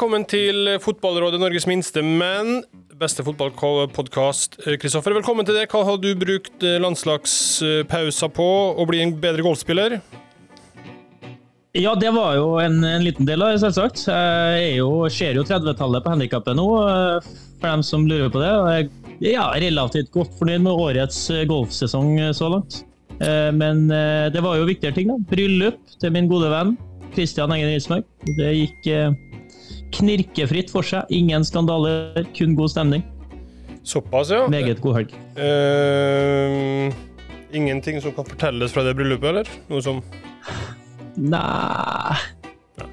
velkommen til Fotballrådet Norges minste, men beste fotballpodkast. Kristoffer, velkommen til deg. Hva har du brukt landslagspauser på? Å bli en bedre golfspiller? Ja, det var jo en, en liten del av det, selvsagt. Jeg jo, ser jo 30-tallet på handikappet nå, for dem som lurer på det. Jeg er relativt godt fornøyd med årets golfsesong så langt. Men det var jo viktigere ting, da. Bryllup til min gode venn Kristian Engen Rismark. Det gikk eh, knirkefritt for seg. Ingen skandaler, kun god stemning. Såpass, ja. Meget god helg. Uh, ingenting som kan fortelles fra det bryllupet, eller? Noe som Nei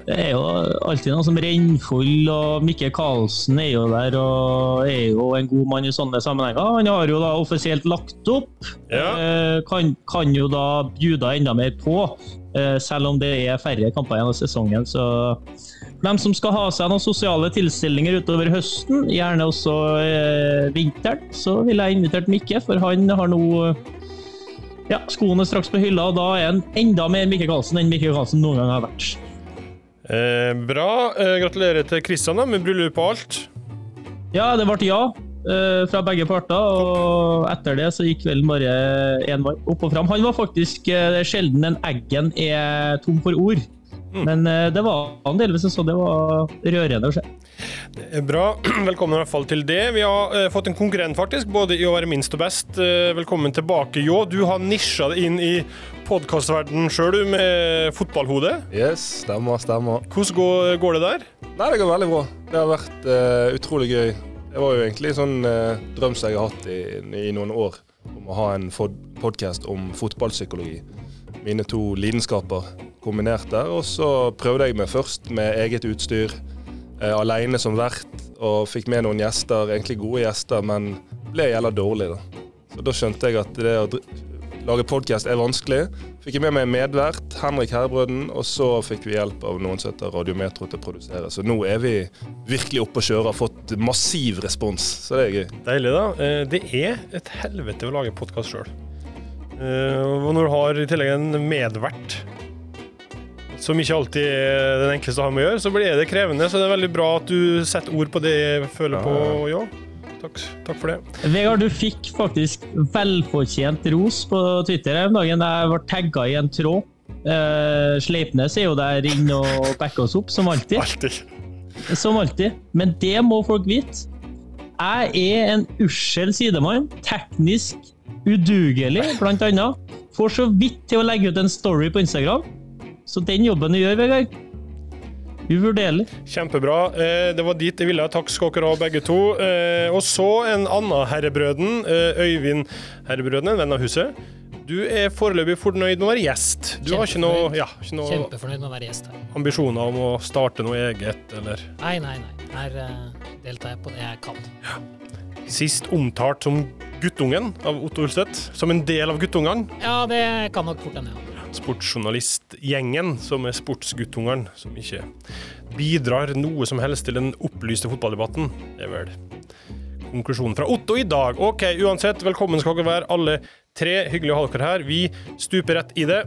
Det er jo alltid noe som renner og Mikke Karlsen er jo der og er jo en god mann i sånne sammenhenger. Han har jo da offisielt lagt opp. Ja. Uh, kan, kan jo da bjuda enda mer på. Eh, selv om det er færre kamper igjen av sesongen. Så dem som skal ha seg noen sosiale tilstelninger utover høsten, gjerne også eh, vinteren, så ville jeg invitert Mikke, for han har nå ja, skoene straks på hylla, og da er han enda mer Mikke Karlsen enn Mikke Karlsen noen gang har vært. Eh, bra. Eh, gratulerer til Kristian med bryllup og alt. Ja, det ble ja. Eh, fra begge parter. Og etter det så gikk vel bare én vei opp og fram. Han var faktisk eh, sjelden en Eggen er tom for ord. Mm. Men eh, det var han delvis så det var rørende å se. Det er bra. Velkommen i hvert fall til det. Vi har uh, fått en konkurrent, faktisk, både i å være minst og best. Uh, velkommen tilbake, Ljå. Du har nisja deg inn i podkastverdenen sjøl, du, med fotballhode. Yes, stemmer, stemmer. Hvordan går, går, det der? Nei, Det går veldig bra. Det har vært uh, utrolig gøy. Det var jo egentlig en sånn uh, drøm som jeg har hatt i, i, noen år, om å ha en podkast om fotballpsykologi. Mine to lidenskaper kombinert der. Og så prøvde jeg meg først med eget utstyr, eh, alene som vert, og fikk med noen gjester, egentlig gode gjester, men ble jævla dårlig, da. Så da skjønte jeg at det å lage podkast er vanskelig. Fikk jeg med meg medvert, Henrik Herbrøden, og så fikk vi hjelp av noen som heter Radiometro til å produsere. Så nå er vi virkelig oppe og kjøre, har fått massiv respons. Så det er gøy. Deilig, da. Eh, det er et helvete å lage podkast sjøl. Eh, og når du har i tillegg en medvert som ikke alltid er den enkleste å ha med å gjøre, så blir det krevende. Så det er veldig bra at du setter ord på det jeg føler på, ja. Takk, takk, for det. Vegard, du fikk faktisk velfortjent ros på Twitter om dagen. Jeg ble tagga i en tråd. Uh, Sleipnes er jo der inne og backer oss opp, som alltid. alltid. Som alltid. Men det må folk vite. Jeg er en ussel sidemann. Teknisk udugelig, blant annet. Får så vidt til å legge ut en story på Instagram. Så den jobben du gjør, Vegard Uvurderlig. Kjempebra. Eh, det var dit jeg ville. Takk skal dere ha, begge to. Eh, og så en annen herrebrøden. Eh, Øyvind Herrebrøden, en venn av huset. Du er foreløpig fornøyd med å være gjest. Du har ikke noe, ja, ikke noe Kjempefornøyd med å være gjest her. ambisjoner om å starte noe eget, eller? Nei, nei, nei. Her deltar jeg på det jeg kan. Ja. Sist omtalt som guttungen av Otto Ulstedt. Som en del av guttungene. Ja, det kan nok fort hende, ja sportsjournalistgjengen, som er sportsguttungene, som ikke bidrar noe som helst til den opplyste fotballdebatten. Det er vel konklusjonen fra Otto i dag. OK, uansett, velkommen skal dere være alle tre. Hyggelig å ha dere her. Vi stuper rett i det.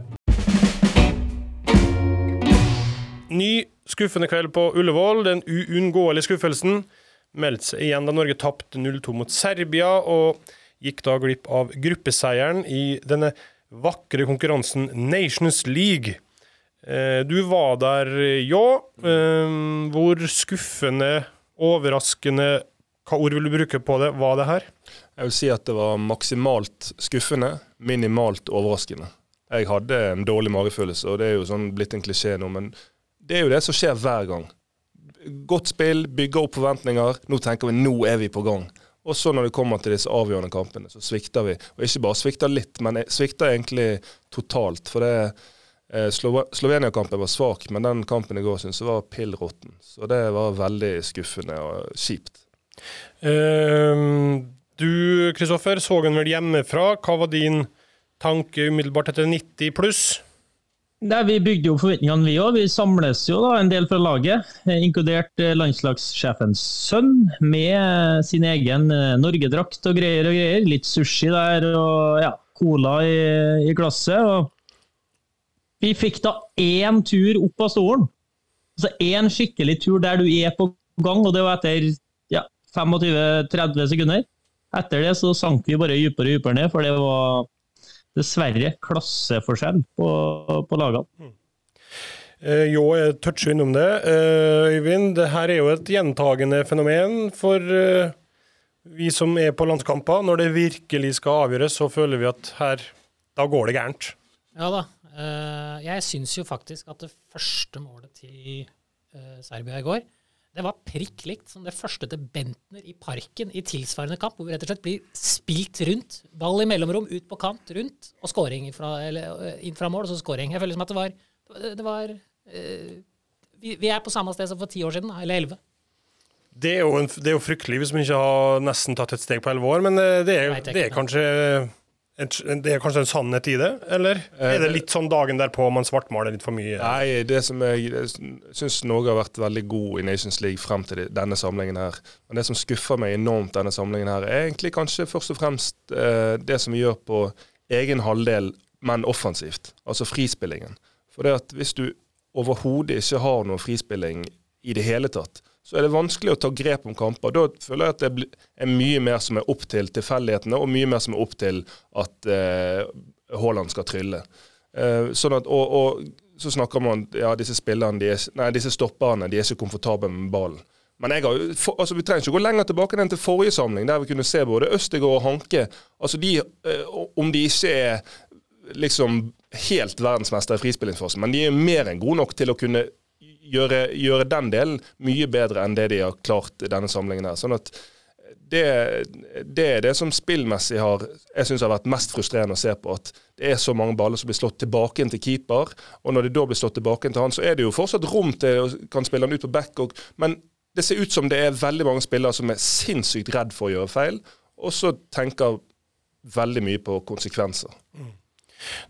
Ny skuffende kveld på Ullevål. Den uunngåelige skuffelsen meldte seg igjen da Norge tapte 0-2 mot Serbia, og gikk da glipp av gruppeseieren i denne vakre konkurransen Nations League. Eh, du var der, ja. Eh, hvor skuffende, overraskende, hva ord vil du bruke på det, var det her? Jeg vil si at det var maksimalt skuffende, minimalt overraskende. Jeg hadde en dårlig magefølelse, og det er jo sånn blitt en klisjé nå, men det er jo det som skjer hver gang. Godt spill, bygger opp forventninger. Nå tenker vi nå er vi på gang. Og så når det kommer til disse avgjørende kampene, så svikter vi. Og ikke bare svikter litt, men svikter egentlig totalt. For det eh, Slovenia-kampen var svak, men den kampen i går syns jeg var pill råtten. Så det var veldig skuffende og kjipt. Uh, du Kristoffer, så den vel hjemmefra. Hva var din tanke umiddelbart etter 90 pluss? Nei, Vi bygde jo forventningene, vi òg. Vi samles jo da en del fra laget, eh, inkludert eh, landslagssjefens sønn, med eh, sin egen norgedrakt og greier og greier. Litt sushi der og ja, cola i, i glasset. og Vi fikk da én tur opp av stolen. altså én skikkelig tur der du er på gang, og det var etter ja, 25-30 sekunder. Etter det så sank vi bare dypere og dypere ned, for det var dessverre klasseforskjell på, på lagene. Eh, Jo, jeg toucher innom det. Eh, Øyvind, det her er jo et gjentagende fenomen for eh, vi som er på landskamper. Når det virkelig skal avgjøres, så føler vi at her, da går det gærent. Ja da. Eh, jeg syns jo faktisk at det første målet til Serbia i går, det var prikk likt som det første til Bentner i Parken i tilsvarende kamp, hvor vi rett og slett blir spilt rundt. Ball i mellomrom, ut på kant, rundt, og scoring fra, eller, eh, inn fra mål, og så scoring. Jeg føler som at det var, det var eh, vi, vi er på samme sted som for ti år siden, eller elleve. Det er, jo det er jo fryktelig hvis man ikke har nesten tatt et steg på elleve år, men eh, det er, det er kanskje det er kanskje en sannhet i det, eller? Er det litt sånn dagen derpå man svartmaler litt for mye? Nei, det som jeg, jeg syns Norge har vært veldig god i Nations League frem til denne samlingen her. Men det som skuffer meg enormt denne samlingen her, er egentlig kanskje først og fremst eh, det som vi gjør på egen halvdel, men offensivt. Altså frispillingen. For det at hvis du overhodet ikke har noe frispilling i det hele tatt, så er det vanskelig å ta grep om kamper. Da føler jeg at det er mye mer som er opp til tilfeldighetene, og mye mer som er opp til at eh, Haaland skal trylle. Eh, sånn at, og, og så snakker man ja, disse spillerne, de er, nei, disse stopperne, de er så komfortable med ballen. Men har, for, altså, vi trenger ikke gå lenger tilbake enn til forrige samling, der vi kunne se både Østegård og Hanke. Altså de, eh, Om de ikke er liksom helt verdensmester i frispillingsfasen, men de er mer enn gode nok til å kunne gjøre, gjøre den delen mye bedre enn det de har klart i denne samlingen. her. Sånn at det, det er det som spillmessig har jeg synes har vært mest frustrerende å se på. At det er så mange baller som blir slått tilbake inn til keeper. Og når de da blir slått tilbake inn til han, så er det jo fortsatt rom til å kan spille han ut på back. Og, men det ser ut som det er veldig mange spillere som er sinnssykt redd for å gjøre feil, og så tenker veldig mye på konsekvenser.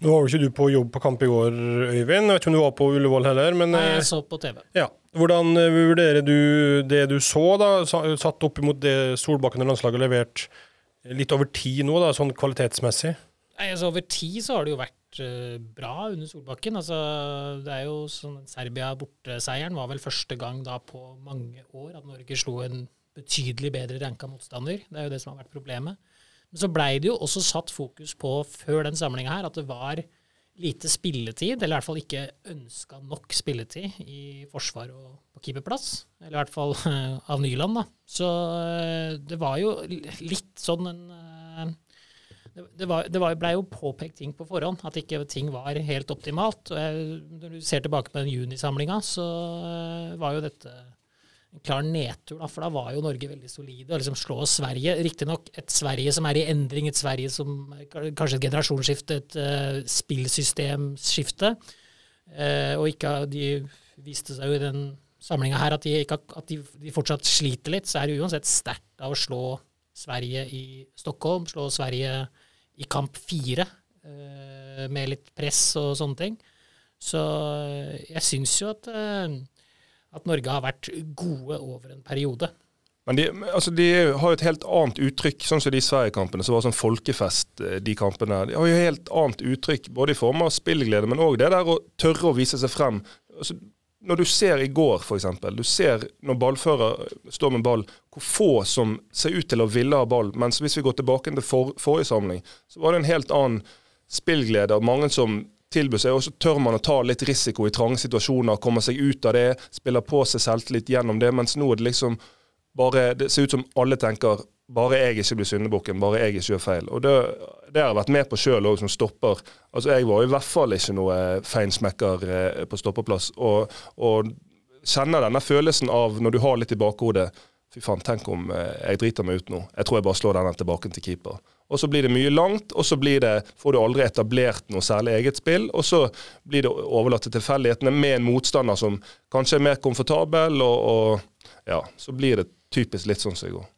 Nå var jo ikke du på jobb på kamp i går, Øyvind. Jeg vet ikke om du var på Ullevål heller, men Nei, eh, jeg så på TV. ja. Hvordan eh, vurderer du det du så, da, satt opp imot det Solbakken og landslaget har levert litt over tid nå, da, sånn kvalitetsmessig? Nei, altså Over tid så har det jo vært eh, bra under Solbakken. Altså, det er jo sånn Serbia-borteseieren var vel første gang da på mange år at Norge slo en betydelig bedre ranka motstander. Det er jo det som har vært problemet. Men så blei det jo også satt fokus på før den samlinga her at det var lite spilletid, eller i hvert fall ikke ønska nok spilletid i forsvar og på keeperplass. Eller i hvert fall eh, av Nyland, da. Så eh, det var jo litt sånn en eh, det, var, det var, ble jo påpekt ting på forhånd, at ikke ting var helt optimalt. Og jeg, når du ser tilbake på den junisamlinga, så var jo dette klar nedtur, da, for da var jo Norge veldig solide. Og liksom slå Sverige, riktignok et Sverige som er i endring, et Sverige som kanskje et generasjonsskifte, et uh, spillsystemskifte. Uh, og ikke, de viste seg jo i den samlinga her at, de, ikke, at de, de fortsatt sliter litt. Så er det uansett sterkt av å slå Sverige i Stockholm, slå Sverige i kamp fire, uh, med litt press og sånne ting. Så jeg syns jo at, eh, at Norge har vært gode over en periode. Men de, altså de har jo et helt annet uttrykk, sånn som de Sverige-kampene, som var sånn folkefest, eh, de kampene. De har jo et helt annet uttrykk, både i form av spillglede, men òg det der å tørre å vise seg frem. Altså, når du ser i går, f.eks., du ser når ballfører står med ball, hvor få som ser ut til å ville ha ball. Mens hvis vi går tilbake til for, forrige samling, så var det en helt annen spillglede. Mange som tilbyr seg, og så tør man å ta litt risiko i trange situasjoner, komme seg ut av det, spiller på seg selvtillit gjennom det, mens nå er det liksom bare, Det ser ut som alle tenker bare jeg ikke blir syndebukken, bare jeg ikke gjør feil. Og det, det har jeg vært med på sjøl òg, som stopper. Altså Jeg var i hvert fall ikke noe feinsmekker eh, på stoppeplass. Og, og kjenner denne følelsen av når du har litt i bakhodet Fy faen, tenk om eh, jeg driter meg ut nå. Jeg tror jeg bare slår denne tilbake til keeper. Og så blir det mye langt, og så blir det, får du aldri etablert noe særlig eget spill. Og så blir det overlatt til tilfeldighetene med en motstander som kanskje er mer komfortabel, og, og ja, så blir det typisk litt sånn som i går.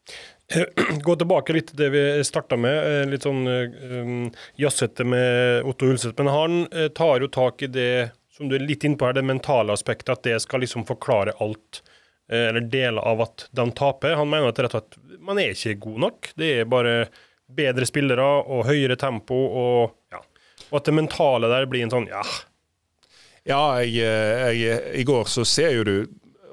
Gå tilbake litt til det vi starta med, eh, litt sånn um, jazzete med Otto Ulseth. Men han eh, tar jo tak i det som du er litt inne på her, det mentale aspektet, at det skal liksom forklare alt, eh, eller deler av at de taper. Han mener at rett og slett man er ikke god nok. Det er bare bedre spillere og høyere tempo, og, ja. og at det mentale der blir en sånn ja, Ja, jeg, eh, jeg, i går så ser jo du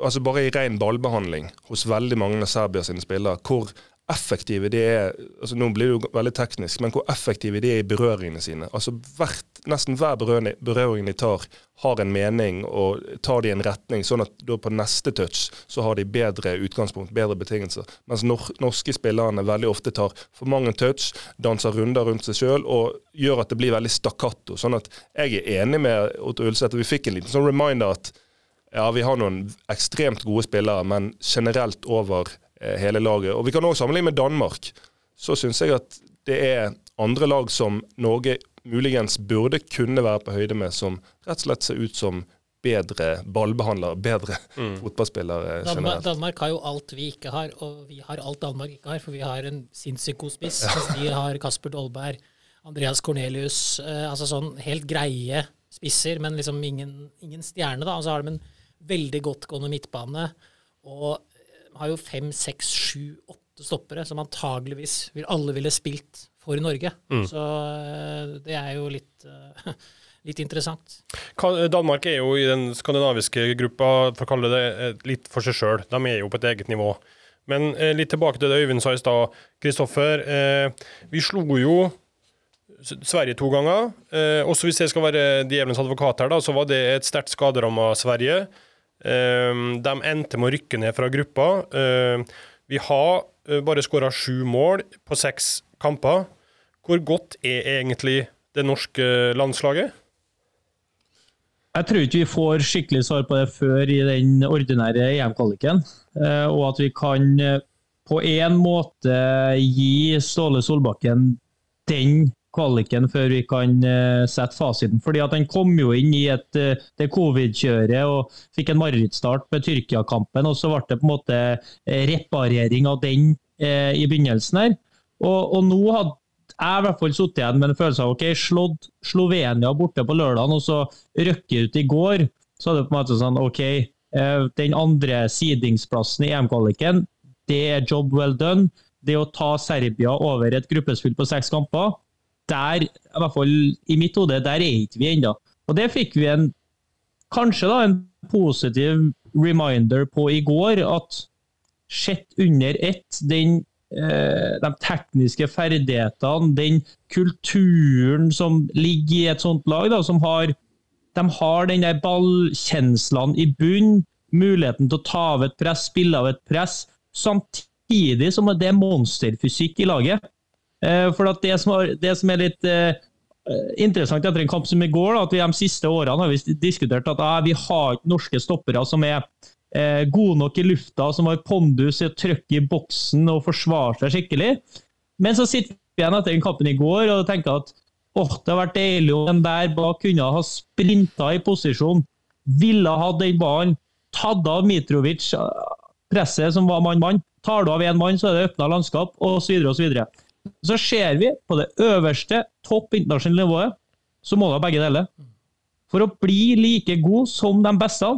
altså bare i ren ballbehandling hos veldig mange av Serbia sine spillere, hvor effektive de er altså Nå blir det jo veldig teknisk, men hvor effektive de er i berøringene sine. Altså hvert, Nesten hver berøring, de tar, har en mening og tar de en retning, sånn at da på neste touch så har de bedre utgangspunkt, bedre betingelser. Mens nor norske spillerne veldig ofte tar for mange touch, danser runder rundt seg sjøl og gjør at det blir veldig stakkato. Sånn at jeg er enig med Otto Ulseth, vi fikk en liten sånn reminder at ja, vi har noen ekstremt gode spillere, men generelt over hele laget. Og Vi kan også sammenligne med Danmark. Så syns jeg at det er andre lag som Norge muligens burde kunne være på høyde med, som rett og slett ser ut som bedre ballbehandlere, bedre mm. fotballspillere generelt. Danmark, Danmark har jo alt vi ikke har, og vi har alt Danmark ikke har. For vi har en sinnssykt god spiss. mens de har Kasper Dolberg, Andreas Cornelius. Eh, altså sånn helt greie spisser, men liksom ingen, ingen stjerne, da. Og så har de en veldig godt gående midtbane. Og har jo fem, seks, sju, åtte stoppere som antageligvis vil, alle ville spilt for Norge. Mm. Så eh, det er jo litt, uh, litt interessant. Danmark er jo i den skandinaviske gruppa, for å kalle det eh, litt for seg sjøl. De er jo på et eget nivå. Men eh, litt tilbake til det Øyvind sa i stad. Kristoffer, eh, vi slo jo Sverige to ganger. Eh, også hvis jeg skal være djevelens advokat her, da, så var det et sterkt skaderamma Sverige. Ehm, de endte med å rykke ned fra gruppa. Ehm, vi har eh, bare skåra sju mål på seks kamper. Hvor godt er egentlig det norske landslaget? Jeg tror ikke vi får skikkelig svar på det før i den ordinære EM-kvaliken. Eh, og at vi kan eh, på en måte gi Ståle Solbakken den kvaliken før vi kan uh, sette fasiten. Fordi at Han kom jo inn i et, uh, det covid-kjøret og fikk en marerittstart med Tyrkia-kampen. og Så ble det på en måte uh, reparering av den i begynnelsen her. Og, og, nå hadde jeg i hvert fall sittet igjen med en følelse av ok, slått Slovenia borte på lørdag og så røkke ut i går. Så hadde det på en måte sånn OK, den andre sidingsplassen i EM-kvaliken, det er job well done. Det å ta Serbia over et gruppespill på seks kamper, der, i hvert fall i mitt hode, der er ikke vi ennå. Og det fikk vi en kanskje da en positiv reminder på i går, at sett under ett, den, eh, de tekniske ferdighetene, den kulturen som ligger i et sånt lag, da, som har de har den der ballkjenslene i bunn, muligheten til å ta av et press, spille av et press, samtidig som det er monsterfysikk i laget. Eh, for det som, er, det, som er litt uh, interessant etter en kamp som i går, at vi de siste årene har vi diskutert at uh, vi har ikke norske stoppere som er gode nok i lufta, som har pondus å trykke i boksen og forsvare seg skikkelig. Men så sitter vi igjen etter den kampen i går og tenker at oh, det har vært deilig om den der bak kunne ha sprinta i posisjon, ville ha den ballen, tatt av Mitrovic presset som var mann-mann. Tar du av én mann, så er det åpna landskap, osv. osv. Så ser vi på det øverste, topp internasjonale nivået, så må du ha begge deler. For å bli like god som de beste,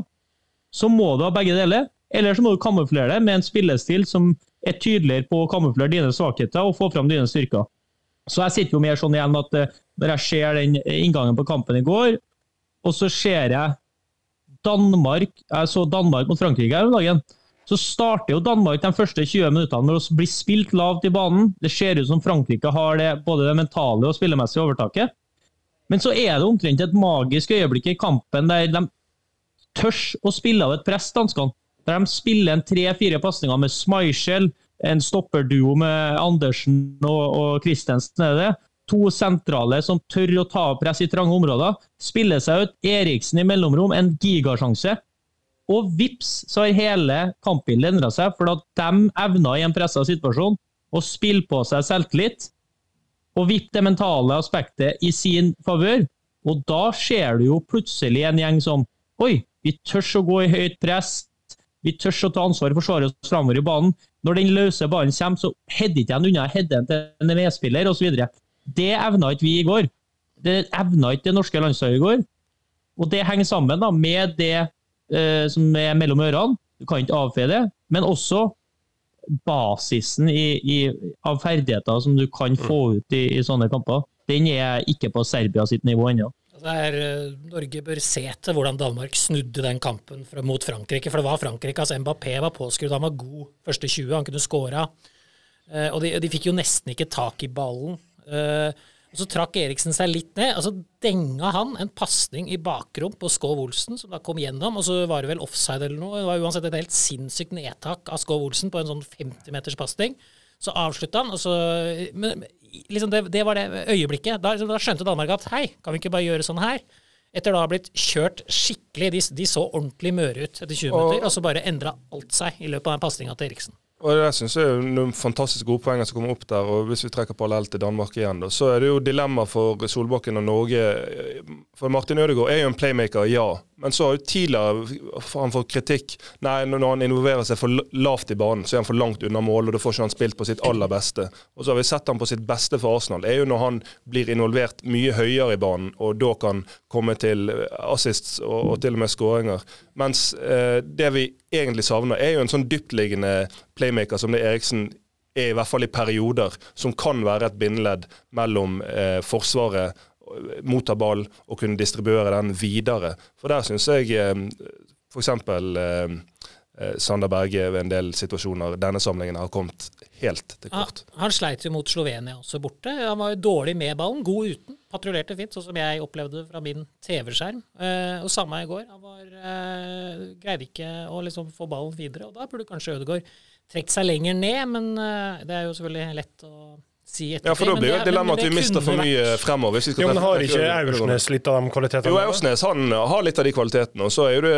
så må du ha begge deler. Eller så må du kamuflere det med en spillestil som er tydeligere på å kamuflere dine svakheter og få fram dine styrker. Så jeg sitter jo mer sånn igjen at eh, når jeg ser den inngangen på kampen i går, og så ser jeg Danmark Jeg så Danmark mot Frankrike her om dagen så starter jo Danmark de første 20 minuttene med å bli spilt lavt i banen. Det ser ut som Frankrike har det, både det mentale og spillemessige overtaket. Men så er det omtrent et magisk øyeblikk i kampen der de tør å spille av et press, danskene. Der de spiller en tre-fire pasninger med Schmeichel, en stopperduo med Andersen og, og Christensen. er det. To sentrale som tør å ta press i trange områder. Spiller seg ut Eriksen i mellomrom, en gigasjanse. Og vips, så har hele kampbildet endra seg, for at de evna i en pressa situasjon å spille på seg selvtillit og vippe det mentale aspektet i sin favør. Og da ser du jo plutselig en gjeng som Oi, vi tør å gå i høyt press. Vi tør å ta ansvar å forsvare oss framover i banen. Når den løse ballen kommer, så header ikke den unna headen til en medspiller osv. Det evna ikke vi i går. Det evna ikke det norske landslaget i går. Og det henger sammen da, med det eh, som er mellom ørene. Du kan ikke avfeie det. Men også basisen i, i, av ferdigheter som du kan få ut i, i sånne kamper. Den er ikke på Serbia sitt nivå ennå. Altså, Der, eh, Norge bør se til hvordan Danmark snudde den kampen fra, mot Frankrike. For det var Frankrike. altså Mbappé var påskrudd, han var god første 20, han kunne skåra. Eh, og de, de, fikk jo nesten ikke tak i ballen. Og Så trakk Eriksen seg litt ned. og så Denga han en pasning i bakrom på Skov Olsen, som da kom gjennom. Og så var det vel offside eller noe. Det var uansett et helt sinnssykt nedtak av Skov Olsen på en sånn 50 meters pasning. Så avslutta han, og så Men liksom det, det var det øyeblikket. Da, liksom, da skjønte Danmark at hei, kan vi ikke bare gjøre sånn her? Etter da å ha blitt kjørt skikkelig. De, de så ordentlig møre ut etter 20 minutter, og så bare endra alt seg i løpet av den pasninga til Eriksen. Og Det synes jeg er noen fantastisk gode poenger som kommer opp der. og Hvis vi trekker parallell til Danmark igjen, da, så er det jo dilemma for Solbakken og Norge. For Martin Ødegaard er jo en playmaker, ja. Men så har jo tidligere han fått kritikk Nei, når han involverer seg for lavt i banen, så er han for langt unna mål, og da får ikke han spilt på sitt aller beste. Og så har vi sett han på sitt beste for Arsenal. Det er jo når han blir involvert mye høyere i banen, og da kan komme til assists og, og til og med skåringer. Mens eh, det vi egentlig savner, er jo en sånn dyptliggende playmaker som det Eriksen er, i hvert fall i perioder, som kan være et bindeledd mellom eh, Forsvaret motta ball og kunne distribuere den videre. For der syns jeg eh, f.eks. Eh, eh, Sander Berge ved en del situasjoner denne samlingen har kommet helt til kort. Ja, han sleit jo mot Slovenia også borte. Han var jo dårlig med ballen, god uten. Patruljerte fint, sånn som jeg opplevde fra min TV-skjerm. Eh, og samme i går. Han var, eh, greide ikke å liksom få ballen videre. Og da burde kanskje Ødegaard trukket seg lenger ned, men eh, det er jo selvfølgelig lett å si ettertid. Ja, for da blir jo dilemmaet at vi mister for mye vært. fremover. Hvis vi skal jo, men har ikke Aursnes litt av de kvalitetene? Jo, Aursnes han har litt av de kvalitetene. og så er jo det,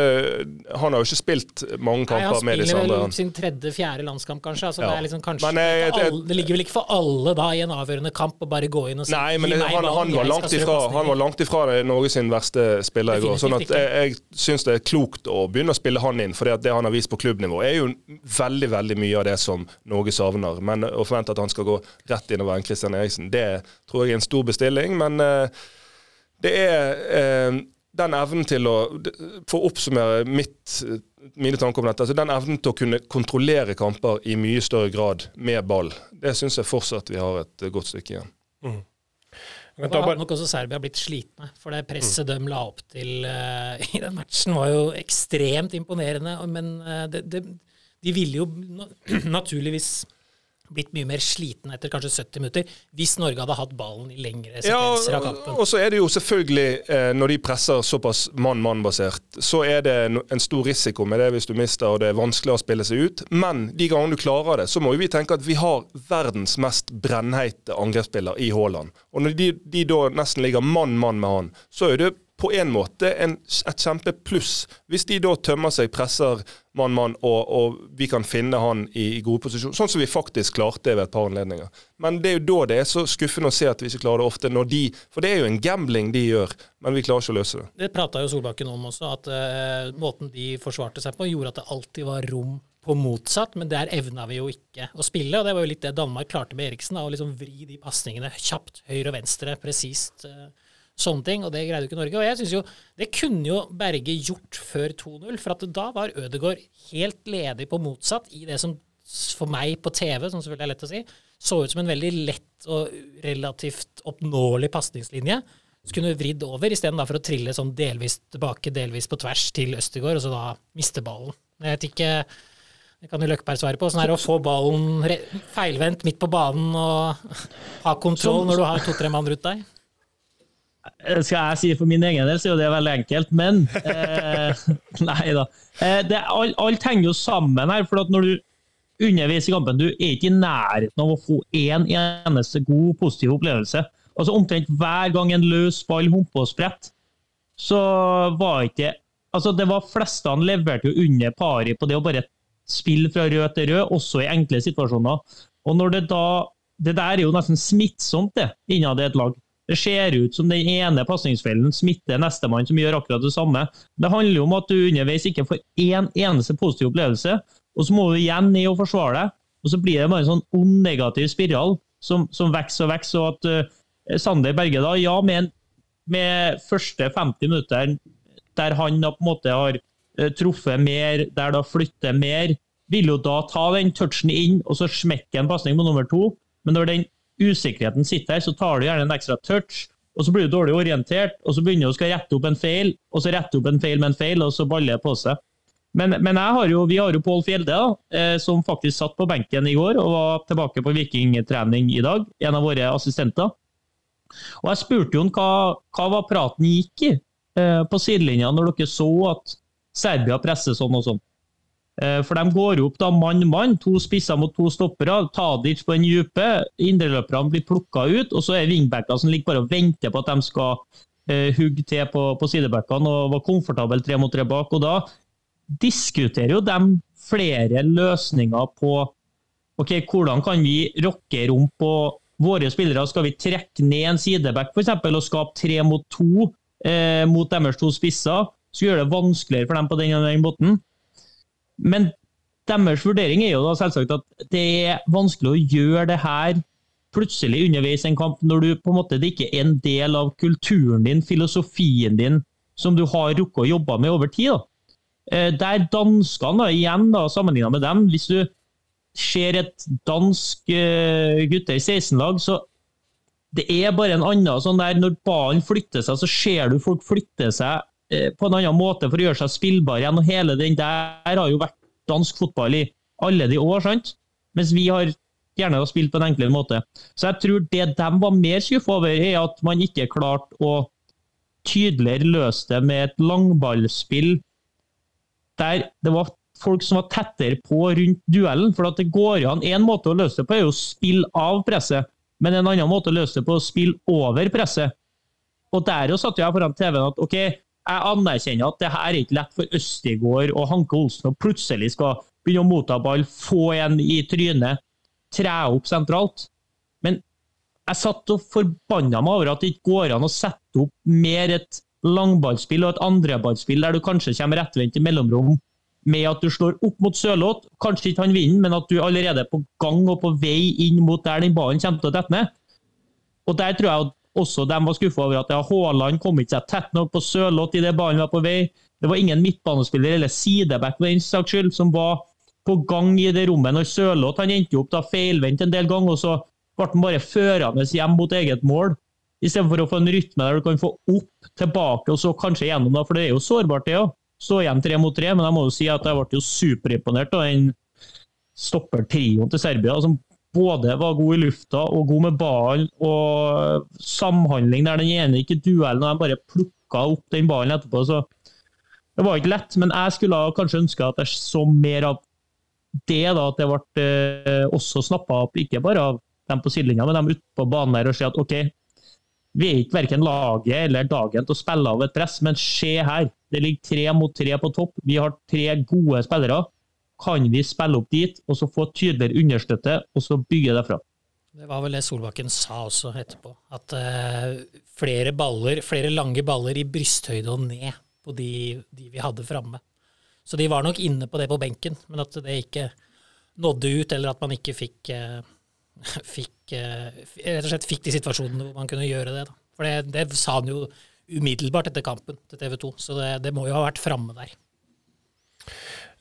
Han har jo ikke spilt mange kamper med disse andre. Han spiller vel sin tredje-fjerde landskamp, kanskje. Altså, ja. det, liksom kanskje jeg, jeg, alle, det, ligger vel ikke for alle da i en avgjørende kamp å bare gå inn og si Nei, men det, han, han, var langt ifra, han var langt ifra Norge sin verste spiller i går. sånn at jeg, jeg syns det er klokt å begynne å spille han inn, for det han har vist på klubbnivå, er jo veldig veldig mye av det som Norge savner. Men å forvente at han skal gå rett inn og være en Christian Eriksen det tror jeg er en stor bestilling. Men uh, det er uh, den evnen til å For å oppsummere mitt, mine tanker om dette. altså Den evnen til å kunne kontrollere kamper i mye større grad med ball, det syns jeg fortsatt vi har et godt stykke igjen. Mm. Da har nok også Serbia blitt slitne, for det presset mm. de la opp til uh, i den matchen, var jo ekstremt imponerende. Men uh, det, det, de ville jo naturligvis blitt mye mer sliten etter kanskje 70 minutter, hvis Norge hadde hatt ballen i lengre sekvenser ja, av kampen. Og så er det jo selvfølgelig, eh, når de presser såpass mann-mann-basert, så er det en stor risiko med det hvis du mister og det er vanskelig å spille seg ut. Men de gangene du klarer det, så må vi tenke at vi har verdens mest brennheite angrepsspiller i Haaland. Og når de, de da nesten ligger mann-mann med han, så er det på en måte en, et kjempepluss. Hvis de da tømmer seg, presser mann-mann, og, og, vi kan finne han i, i gode posisjoner. Sånn som vi faktisk klarte ved et par anledninger. Men det er jo da det er så skuffende å se at vi ikke klarer det ofte. når de, For det er jo en gambling de gjør, men vi klarer ikke å løse det. Det prata jo Solbakken om også, at uh, måten de forsvarte seg på, gjorde at det alltid var rom på motsatt, men der evna vi jo ikke å spille. og Det var jo litt det Danmark klarte med Eriksen, da, å liksom vri de pasningene kjapt høyre og venstre, presist. Uh, sånne ting, og det greide jo ikke Norge. Og jeg synes jo, Det kunne jo Berge gjort før 2-0, for at da var Ødegaard helt ledig på motsatt i det som for meg på TV, som selvfølgelig er lett å si, så ut som en veldig lett og relativt oppnåelig pasningslinje. Så kunne du vridd over, istedenfor å trille sånn delvis tilbake, delvis på tvers til Østergård, og så da miste ballen. Jeg vet ikke det kan jo Løkberg svare på. Sånn er det å få ballen feilvendt midt på banen og ha kontroll når du har to-tre mann rundt deg? Eh, skal jeg si for min egen del, så er det veldig enkelt, men eh, Nei da. Eh, alt, henger jo sammen her. for når du underveis i kampen, du er ikke i nærheten av å få én en eneste god, positiv opplevelse. Altså Omtrent hver gang en løs ball humper og spredt, så var ikke Altså, det var flestene leverte jo under pari på det å bare spille fra rød til rød, også i enkle situasjoner. Og når det da Det der er jo nesten smittsomt, det, innad i et lag. Det ser ut som den ene pasningsfellen smitter nestemann som gjør akkurat det samme. Det handler om at du underveis ikke får én eneste positiv opplevelse, og så må du igjen ned og forsvare deg. Og så blir det bare en sånn ond negativ spiral som, som vokser og vokser. Og at uh, Sander Berge, da, ja, med, med første 50 minutter der han da på en måte har uh, truffet mer, der da flytter mer, vil jo da ta den touchen inn og så smekke en pasning på nummer to. Men når den usikkerheten sitter her, så tar du gjerne en ekstra touch, og så blir du dårlig orientert, og så begynner du å skal rette opp en feil, og så rette opp en feil med en feil, og så baller det på seg. Men, men har jo, vi har jo Pål Fjelde, da, eh, som faktisk satt på benken i går og var tilbake på vikingtrening i dag. En av våre assistenter. Og Jeg spurte jo hva, hva var praten gikk i eh, på sidelinja når dere så at Serbia presser sånn og sånn. Eh, for de går opp da mann-mann, to spisser mot to stoppere. Tadic på den dype. Indreløperne blir plukka ut, og så er wingbacker som ligger bare og venter på at de skal uh, hugge til på, på sidebackene og var komfortable tre mot tre bak. og Da diskuterer jo de flere løsninger på ok, hvordan kan vi rokke rom på våre spillere. Skal vi trekke ned en sideback eksempel, og skape tre mot to eh, mot deres to spisser? Skal gjøre det vanskeligere for dem på den, den måten. Men deres vurdering er jo da selvsagt at det er vanskelig å gjøre det her plutselig underveis i en kamp, når du på en måte det ikke er en del av kulturen din, filosofien din, som du har rukket å jobbe med over tid. da. Eh, der danskene, da, igjen da, sammenlignet med dem, hvis du ser et dansk uh, gutter 16-lag, så det er bare en annen sånn der Når ballen flytter seg, så ser du folk flytte seg på en annen måte for å gjøre seg spillbar igjen. og Hele den der har jo vært dansk fotball i alle de år, sant? Mens vi har gjerne har spilt på en enklere måte. Så jeg tror det de var mer skuffa over, er at man ikke klarte å tydeligere løse det med et langballspill der det var folk som var tettere på rundt duellen. For at det går an. En måte å løse det på er å spille av presset, men en annen måte å løse det på er å spille over presset. Og der jo satt jeg foran TV-en at OK, jeg anerkjenner at det her er ikke lett for Østigård og Hanke Olsen å plutselig skal begynne å motta ball, få en i trynet, tre opp sentralt. Men jeg satt og forbanna meg over at det ikke går an å sette opp mer et langballspill og et andreballspill der du kanskje kommer rettvendt i mellomrom med at du slår opp mot Sørloth. Kanskje ikke han vinner, men at du allerede er på gang og på vei inn mot der den ballen kommer til å dette ned. Og Der tror jeg også de var skuffa over at ja, Haaland kom ikke seg tett nok på Sørloth idet ballen var på vei. Det var ingen midtbanespiller eller sideback for den saks skyld som var på gang i det rommet når Sørloth han endte opp da feilvendt en del ganger, og så ble han bare førende hjem mot eget mål. Istedenfor å få en rytme der du kan få opp, tilbake og så kanskje gjennom. da, For det er jo sårbart, det òg stå igjen tre mot tre, men jeg må jo si at jeg ble jo superimponert av den stoppertrioen til Serbia. som både var god i lufta og god med ballen og samhandling der den ene ikke duellen, og de bare plukka opp den ballen etterpå. så Det var ikke lett, men jeg skulle kanskje ønske at jeg så mer av det. da, At det ble eh, også snappa opp, ikke bare av dem på sidelinja, men dem ute på banen der og si at OK, vi er ikke verken laget eller dagen til å spille av et press, men se her. Det ligger tre mot tre på topp. Vi har tre gode spillere. Kan vi spille opp dit, og så få tydeligere understøtte, og så bygge derfra? Det var vel det Solbakken sa også etterpå. At uh, flere baller, flere lange baller i brysthøyde og ned på de, de vi hadde framme. Så de var nok inne på det på benken, men at det ikke nådde ut, eller at man ikke fikk uh, fikk, eh, rett og slett fikk de situasjonene hvor man kunne gjøre det. Da. For det, det, sa han jo umiddelbart etter kampen til TV 2, så det, det må jo ha vært framme der.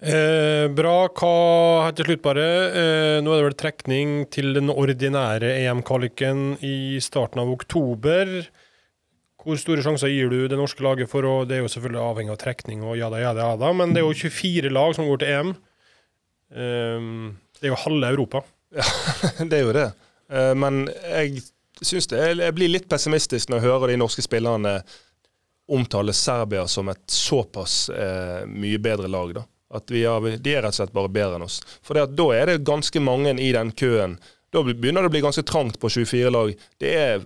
Eh, bra. Hva til slutt, bare. Eh, nå er det vel trekning til den ordinære EM-kvaliken i starten av oktober. Hvor store sjanser gir du det norske laget for å Det er jo selvfølgelig avhengig av trekning, og jada, ja da, men det er jo 24 lag som går til EM. Eh, det er jo halve Europa. Ja, det er jo det. Eh, men jeg syns det Jeg blir litt pessimistisk når jeg hører de norske spillerne omtale Serbia som et såpass eh, mye bedre lag. da. At har, De er rett og slett bare bedre enn oss. For da er det ganske mange i den køen. Da begynner det å bli ganske trangt på 24 lag. Det er,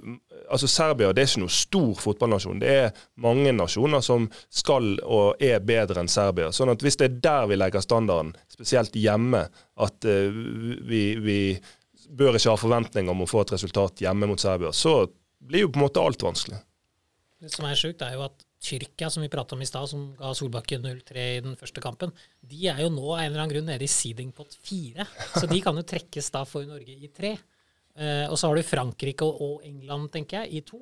altså Serbia det er ikke noe stor fotballnasjon. Det er mange nasjoner som skal og er bedre enn Serbia. Sånn at Hvis det er der vi legger standarden, spesielt hjemme, at uh, vi, vi, bør ikke ha forventninger om å få et resultat hjemme mot Serbia, så blir jo på en måte alt vanskelig. Det som er sjukt, er jo at Tyrkia, som vi prata om i stad, som ga Solbakken 0-3 i den første kampen, de er jo nå av en eller annen grunn nede i seeding pot 4. Så de kan jo trekkes da for Norge i 3. Eh, og så har du Frankrike og, England, tenker jeg, i 2.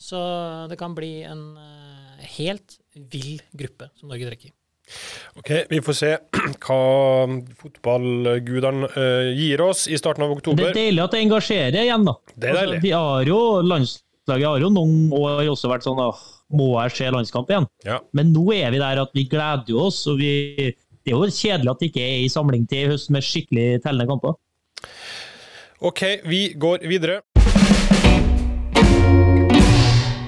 Så det kan bli en eh, helt vill gruppe som Norge trekker. Ok, Vi får se hva fotballgudene uh, gir oss i starten av oktober. Det er deilig at det engasjerer igjen, da. Det er deilig. Altså, vi har jo landslaget har jo noen år også vært sånn åh, må jeg se landskamp igjen? Ja. Men nå er vi der at vi gleder jo oss. og vi, Det er jo kjedelig at det ikke er i samling til i høst med skikkelig tellende kamper. OK, vi går videre.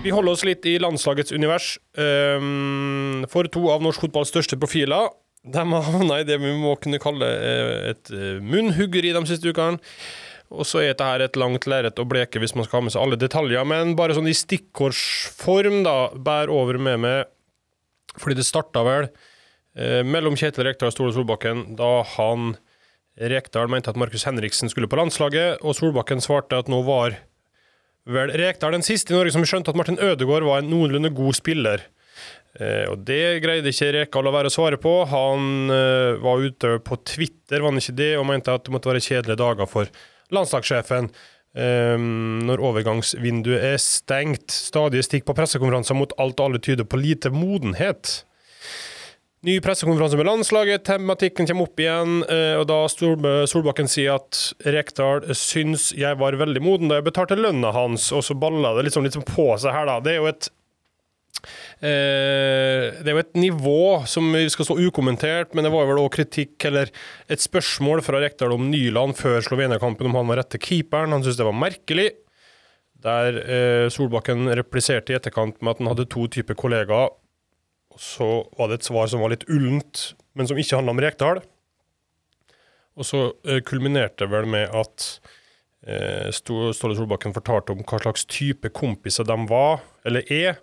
Vi holder oss litt i landslagets univers. Um, for to av norsk fotballs største profiler de har havna i det vi må kunne kalle eh, et eh, munnhuggeri de siste ukene. Og så er dette her et langt lerret å bleke hvis man skal ha med seg alle detaljer, men bare sånn i stikkordsform, da, bær over med meg. Fordi det starta vel eh, mellom Kjetil Rekdal og Stole Solbakken da han Rekdal mente at Markus Henriksen skulle på landslaget, og Solbakken svarte at nå var vel Rekdal den siste i Norge som skjønte at Martin Ødegaard var en noenlunde god spiller. Eh, og Det greide ikke Rekdal å være å svare på. Han eh, var ute på Twitter var han ikke det, og mente at det måtte være kjedelige dager for landslagssjefen um, når overgangsvinduet er stengt. Stadige stikk på pressekonferanser mot alt og alle tyder på lite modenhet. Ny pressekonferanse med landslaget, tematikken kommer opp igjen, eh, og da Solbakken sier at Rekdal syns jeg var veldig moden da jeg betalte lønna hans, og så balla det liksom litt på seg her, da. Det er jo et Eh, det er jo et nivå som skal stå ukommentert, men det var vel òg kritikk eller et spørsmål fra Rekdal om Nyland før Slovenia-kampen om han var rette keeperen. Han syntes det var merkelig. Der eh, Solbakken repliserte i etterkant med at han hadde to typer kollegaer. Så var det et svar som var litt ullent, men som ikke handla om Rekdal. Og så eh, kulminerte vel med at eh, Ståle Solbakken fortalte om hva slags type kompiser de var, eller er.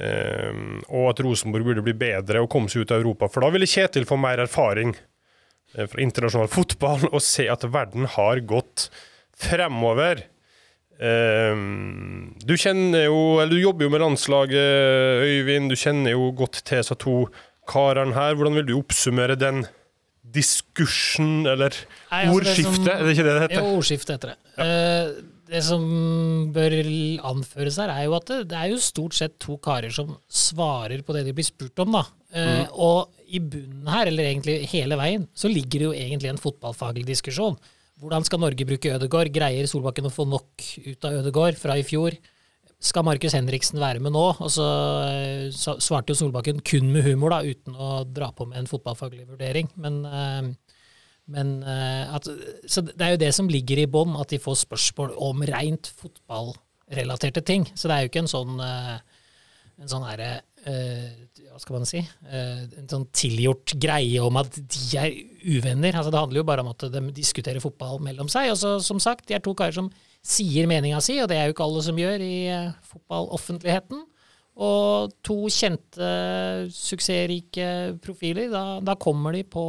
Ehm, og at Rosenborg burde bli bedre og komme seg ut av Europa. For da ville Kjetil få mer erfaring eh, fra internasjonal fotball og se at verden har gått fremover. Ehm, du kjenner jo, eller du jobber jo med landslaget, Øyvind. Du kjenner jo godt til disse to karene her. Hvordan vil du oppsummere den diskursen, eller Nei, altså, det som- Er det ikke det det heter? Jo, ordskiftet heter det. Eh, det som bør anføres her, er jo at det, det er jo stort sett to karer som svarer på det de blir spurt om, da. Eh, Og i bunnen her, eller egentlig hele veien, så ligger det jo egentlig en fotballfaglig diskusjon. Hvordan skal Norge bruke Ødegaard? Greier Solbakken å få nok ut av Ødegaard fra i fjor? Skal Markus Henriksen være med nå? Og så eh, svarte jo Solbakken kun med humor, da, uten å dra på med en fotballfaglig vurdering. Men eh, men eh, at, så det er jo det som ligger i bånn, at de får spørsmål om rent fotballrelaterte ting. Så det er jo ikke en sånn eh, en sånn herre eh, Hva skal man si? En sånn tilgjort greie om at de er uvenner. Altså, det handler jo bare om at de diskuterer fotball mellom seg. Og så, som sagt, de er to karer som sier meninga si, og det er jo ikke alle som gjør i fotballoffentligheten. Og to kjente, suksessrike profiler. Da, da kommer de på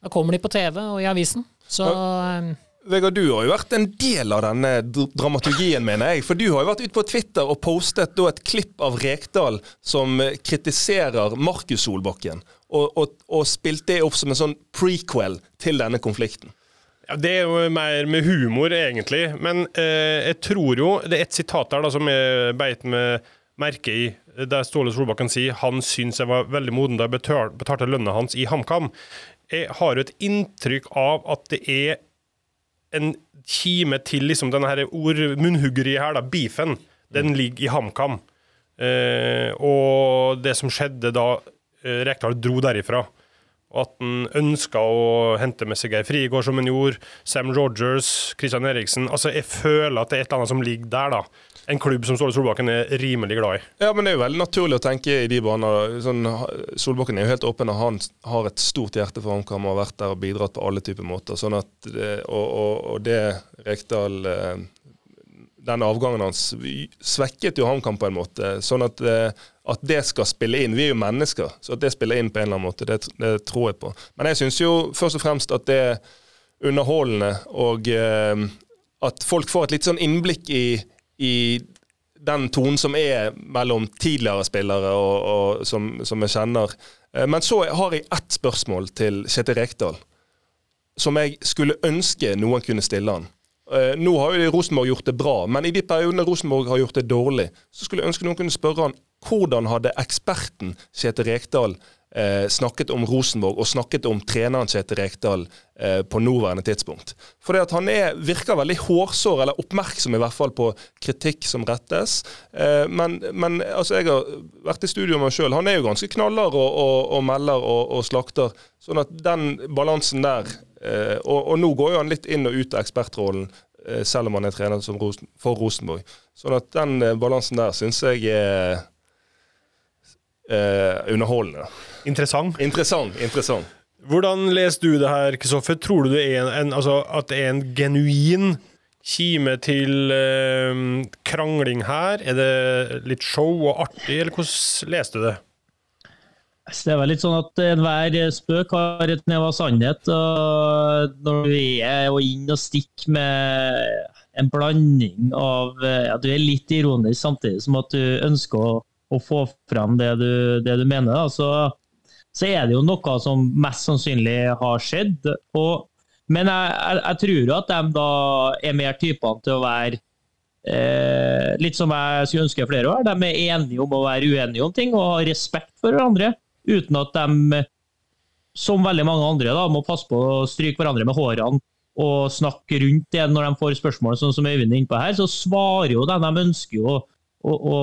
da kommer de på TV og i avisen. Så eh, Vegard, du har jo vært en del av denne dramaturgien, mener jeg. For du har jo vært ute på Twitter og postet da et klipp av Rekdal som eh, kritiserer Markus Solbakken, og, og, og spilt det opp som en sånn prequel til denne konflikten. Ja, det er jo mer med humor, egentlig. Men eh, jeg tror jo Det er et sitat der da, som jeg beit med merke i, der Ståle Solbakken sier han syns jeg var veldig moden da jeg betalte lønna hans i HamKam. Jeg har jo et inntrykk av at det er en kime til liksom denne her ord, munnhuggeriet her, da, beefen. Den ligger i HamKam. Eh, og det som skjedde da eh, Rekdal dro derifra, og at han ønska å hente med seg Geir Frigård, som han gjorde, Sam Rogers, Christian Eriksen Altså, jeg føler at det er et eller annet som ligger der, da. En klubb som Ståle Solbakken er rimelig glad i. Ja, men det er jo veldig naturlig å tenke i de baner. Sånn, Solbakken er jo helt åpen, og han har et stort hjerte for HamKam og har vært der og bidratt på alle typer måter. Sånn at, og, og, og det Rekdal eh, Den avgangen hans svekket jo HamKam på en måte. Sånn at, eh, at det skal spille inn. Vi er jo mennesker, så at det spiller inn på en eller annen måte, det, det tror jeg på. Men jeg syns jo først og fremst at det er underholdende, og eh, at folk får et litt sånn innblikk i, i den tonen som er mellom tidligere spillere og, og som, som jeg kjenner. Eh, Men så har jeg ett spørsmål til Kjetil Rekdal, som jeg skulle ønske noen kunne stille han. Eh, Nå har jo Rosenborg gjort det bra, men i de periodene Rosenborg har gjort det dårlig, så skulle jeg ønske noen kunne spørre han hvordan hadde eksperten Kjetil Rekdal eh, snakket om Rosenborg og snakket om treneren Kjetil Rekdal eh, på nåværende tidspunkt. At han er, virker veldig hårsår, eller oppmerksom i hvert fall på kritikk som rettes. Eh, men, men altså, jeg har vært i studio med meg sjøl. Han er jo ganske knaller og, og, og melder og, og, slakter. Sånn at den balansen der eh, og, nå går jo han litt inn og ut av ekspertrollen. Eh, selv om han er trener Rosen, for Rosenborg. Sånn at den eh, balansen der syns jeg er eh, underholdende. Interessant. Interessant. interessant. Hvordan leser du det her, Kristoffer? Tror du det er en, en, altså, at det er en genuin kime til eh, krangling her? Er det litt show og artig, eller hvordan leste du det? Det er vel litt sånn at enhver spøk har et nev av sannhet. og Når du er inn og stikker med en blanding av ja, Du er litt ironisk samtidig som at du ønsker å å få frem det du, det du mener, da, så, så, er det jo noe som mest sannsynlig har skjedd. Og, men jeg, jeg, jeg, tror jo at de da er mer typene til å være eh, litt som jeg skulle ønske flere var. De er enige om å være uenige om ting og ha respekt for hverandre, uten at de, som veldig mange andre, da, må passe på å stryke hverandre med hårene og snakke rundt det når de får spørsmål, sånn som Øyvind er innpå her, så svarer jo de. De ønsker jo å, å, å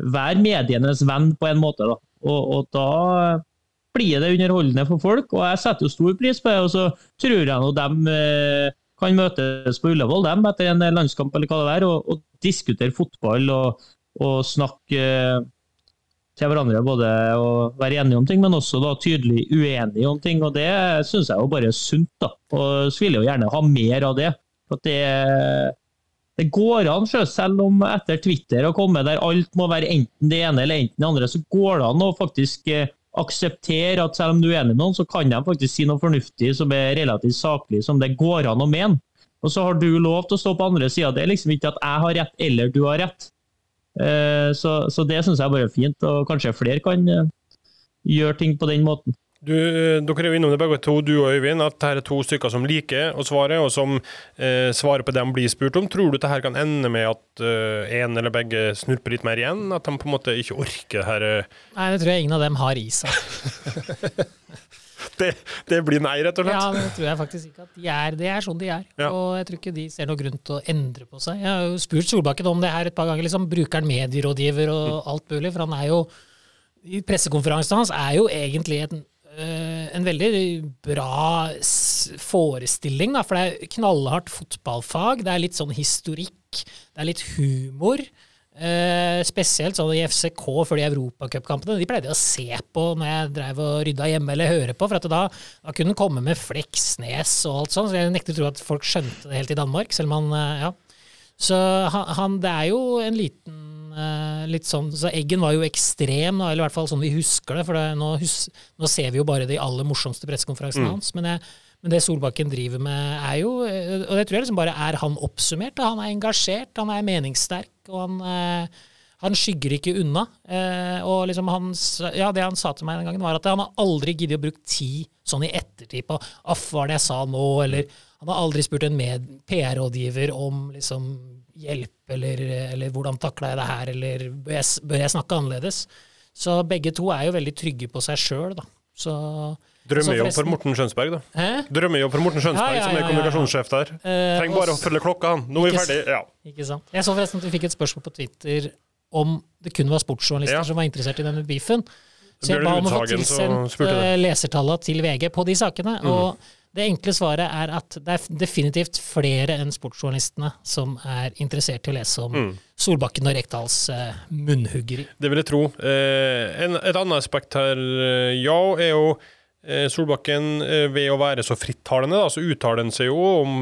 være medienes venn på en måte. Da. Og, og, da blir det underholdende for folk, og jeg setter jo stor pris på det. Og så tror jeg nå de eh, kan møtes på Ullevål dem, etter en landskamp eller hva det er, og, og diskutere fotball og, og snakke eh, til hverandre. Både å være enige om ting, men også da tydelig uenige om ting. og Det syns jeg jo bare er sunt. da. Og så vil jeg jo gjerne ha mer av det. For at det det går an, selv om etter Twitter har kommet der alt må være enten det ene eller enten det andre, så går det an å faktisk eh, akseptere at selv om du er enig med noen, så kan de faktisk si noe fornuftig som er relativt saklig, som det går an å mene. Og så har du lov til å stå på andre sida. Det er liksom ikke at jeg har rett eller du har rett. Eh, så, så det syns jeg bare er fint, og kanskje flere kan eh, gjøre ting på den måten. Du, eh, dere er jo innom det begge to, du og Øyvind, at her er to stykker som liker å svare, og som eh, svarer på det de blir spurt om. Tror du det her kan ende med at eh, en eller begge snurper litt mer igjen? At de på en måte ikke orker det her eh... Nei, det tror jeg ingen av dem har i seg. det, det, blir nei, rett og slett? Ja, det tror jeg faktisk ikke at de er. Det er sånn de er. Ja. Og jeg tror ikke de ser noen grunn til å endre på seg. Jeg har jo spurt Solbakken om det her et par ganger. liksom Bruker han medierådgiver og mm. alt mulig? For han er jo i pressekonferansen hans er jo egentlig en en veldig bra forestilling, da, for det er knallhardt fotballfag. Det er litt sånn historikk, det er litt humor. Uh, spesielt sånn i FCK før de europacupkampene. De pleide jeg å se på når jeg drev og rydda hjemme eller høre på, for at da, da, kunne den komme med Fleksnes og alt sånt. Så jeg nekter å tro at folk skjønte det helt i Danmark, selv om han uh, Ja. Så han, han, det er jo en liten Uh, litt sånn, så Eggen var jo ekstrem, eller i hvert fall sånn vi husker det. For det, nå, hus, nå, ser vi jo bare de aller morsomste pressekonferansene mm. hans. Men, jeg, men, det Solbakken driver med, er jo eh, Og det tror jeg liksom bare er han oppsummert. Da. Han er engasjert, han er meningssterk, og han, uh, han skygger ikke unna. Uh, og liksom han, ja, det han sa til meg den gangen, var at han har aldri giddet å bruke tid sånn i ettertid på Aff, hva er det jeg sa nå? Eller han har aldri spurt en PR-rådgiver om liksom hjelp, eller, eller hvordan takla jeg det her, eller bør jeg, bør jeg, snakke annerledes? Så begge to er jo veldig trygge på seg sjøl, da. Så Drømmejobb for Morten Skjønsberg, da. Hæ? Drømmejobb for Morten Skjønsberg, ja, ja, ja, som er kommunikasjonssjef der. Uh, Trenger bare å følge klokka, han. Nå er vi ferdig. Ja. Ikke sant. Jeg så forresten at vi fikk et spørsmål på Twitter om det kun var sportsjournalister som var interessert i denne beefen. Så jeg ba om å få tilsendt uh, lesertallene til VG på de sakene. Mm. og det enkle svaret er at det er definitivt flere enn sportsjournalistene som er interessert i å lese om mm. Solbakken og Rekdals eh, munnhuggeri. Det vil jeg tro. Eh, en, et annet aspekt her, eh, ja, er jo eh, Solbakken eh, ved å være så frittalende, så uttaler han seg jo om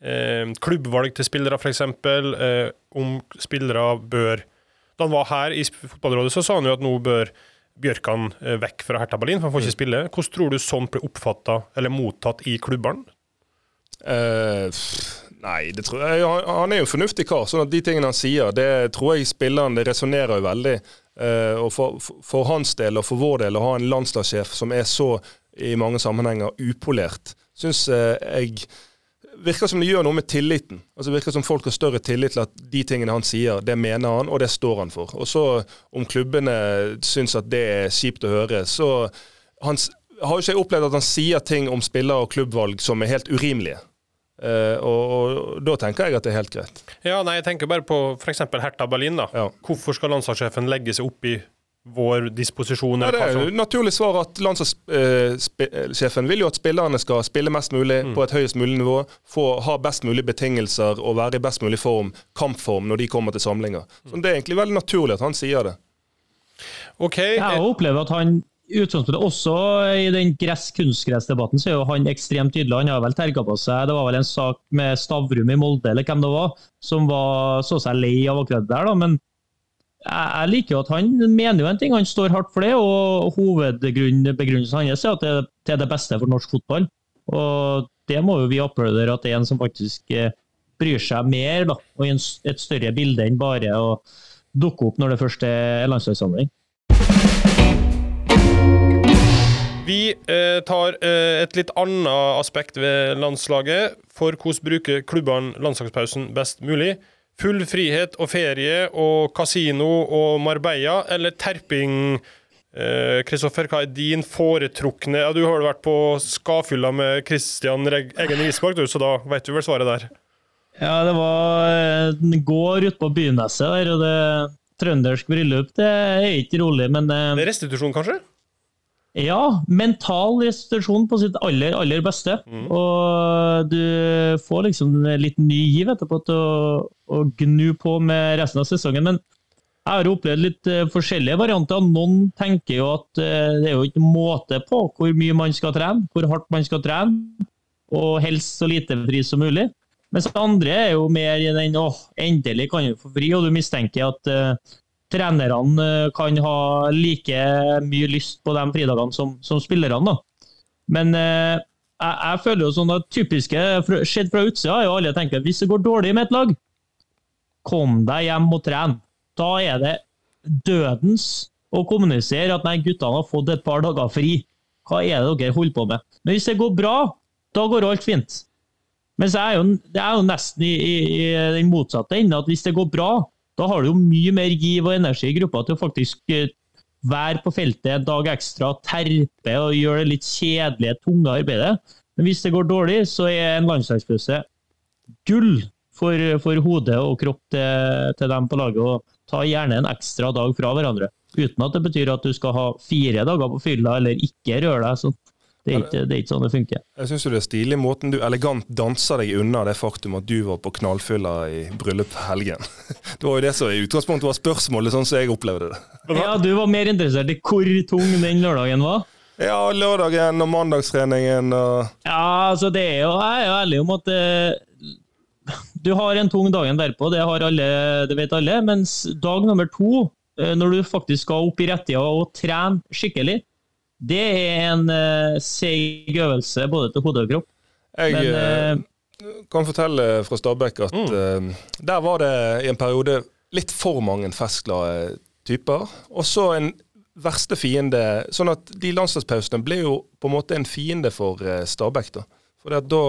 eh, klubbvalg til spillere, f.eks. Eh, om spillere bør Da han var her i Fotballrådet, så sa han jo at nå bør Bjørkan eh, vekk fra Hertha Berlin, for han får ikke mm. spille. Hvordan tror du sånt blir oppfatta eller mottatt i klubbene? Uh, nei, det tror jeg Han er jo en fornuftig kar, sånn at de tingene han sier, det tror jeg spilleren det resonnerer jo veldig. Uh, og for, for, hans del og for vår del å ha en landslagssjef som er så i mange sammenhenger upolert, syns uh, jeg virker som det gjør noe med tilliten. Altså virker som folk har større tillit til at de tingene han sier, det mener han, og det står han for. Og så om klubbene syns at det er kjipt å høre, så han, har jo ikke jeg opplevd at han sier ting om spiller- og klubbvalg som er helt urimelige. Uh, og, og da tenker jeg at det er helt greit. Ja, nei, jeg tenker bare på f.eks. Hertha Berlin. da. Ja. Hvorfor skal landslagssjefen legge seg opp i vår disposisjon? Ja, det er jo naturlig svar at landslagssjefen vil jo at spillerne skal spille mest mulig Mm. på et høyest mulig nivå, få ha best mulig betingelser og være i best mulig form, kampform, når de kommer til samlinger. Så Det er egentlig veldig naturlig at han sier det. OK. Jeg eh, opplever at han utgangspunktet, også i den gress kunstgressdebatten, så er jo han ekstremt tydelig. Han har vel terga på seg Det var vel en sak med Stavrum i Molde, eller hvem det var, som var, så seg lei av akkurat det der, da. Men jeg, liker jo at han mener jo en ting, han står hardt for det. Og hovedbegrunnelsen hans er at det er det beste for norsk fotball. Og det må jo vi applaudere at det er en som faktisk eh, bryr seg mer, da, og i et større bilde enn bare å dukke opp når det først er landslagssamling. Vi eh, tar eh, et litt annet aspekt ved landslaget. For hvordan bruker klubbene landslagspausen best mulig? Full frihet og ferie og kasino og Marbella, eller terping? Eh, Kristoffer, hva er din foretrukne ja, Du har vært på Skafylla med Christian Reg Eggen Rismark, så da vet du vel svaret der. Ja, det var en gård ute på Byneset der, og det trøndersk bryllup, det er ikke rolig, men eh, Det er restitusjon, kanskje? Ja, mental restitusjon på sitt aller, aller beste. Og du får liksom litt ny giv etterpå til å, å gnu på med resten av sesongen, men jeg har opplevd litt eh, forskjellige varianter. Noen tenker jo at eh, det er jo ikke måte på hvor mye man skal trene, hvor hardt man skal trene, og helst så lite fri som mulig. Mens andre er jo mer i den åh, endelig kan du få fri, og du mistenker at eh, trenerne eh, kan ha like mye lyst på de fridagene som, som spillerne. da. Men eh, jeg, jeg føler jo sånn at typiske sett fra utsida er jo alle tenker hvis det går dårlig med et lag, kom deg hjem og tren. Da er det dødens å kommunisere at nei, guttene har fått et par dager fri. Hva er det dere holder på med? Men hvis det går bra, da går alt fint. Mens jeg er jo, det er jo nesten i, i, i den motsatte enden, at hvis det går bra, da har du jo mye mer giv og energi i gruppa til å faktisk eh, være på feltet en dag ekstra, terpe og gjøre det litt kjedelige, tunge arbeidet. Men hvis det går dårlig, så er en landslagspause gull for, for hode og kropp til, til dem på laget. Og ta gjerne en ekstra dag fra hverandre. Uten at det betyr at du skal ha fire dager på fylla eller ikke røre deg. Så det, er ikke, det er ikke sånn det funker. Jeg syns det er stilig måten du elegant danser deg unna det faktum at du var på knallfylla i bryllup helgen. Det var jo det som i utgangspunktet var spørsmålet, sånn som jeg opplevde det. Ja, Du var mer interessert i hvor tung den lørdagen var? Ja, lørdagen og mandagstreningen og Ja, altså det er jo, jeg er jo ærlig om at eh, du har en tung dagen derpå, det, har alle, det vet alle. Mens dag nummer to, eh, når du faktisk skal opp i rettida og trene skikkelig, det er en uh, seig øvelse både til hode og kropp. Jeg Men eh, kan fortelle fra Stabæk at eh, der var det i en periode litt for mange festglade typer. Og så en verste fiende Sånn at de landslagspausene ble jo på en måte en fiende for Stabæk. da. For da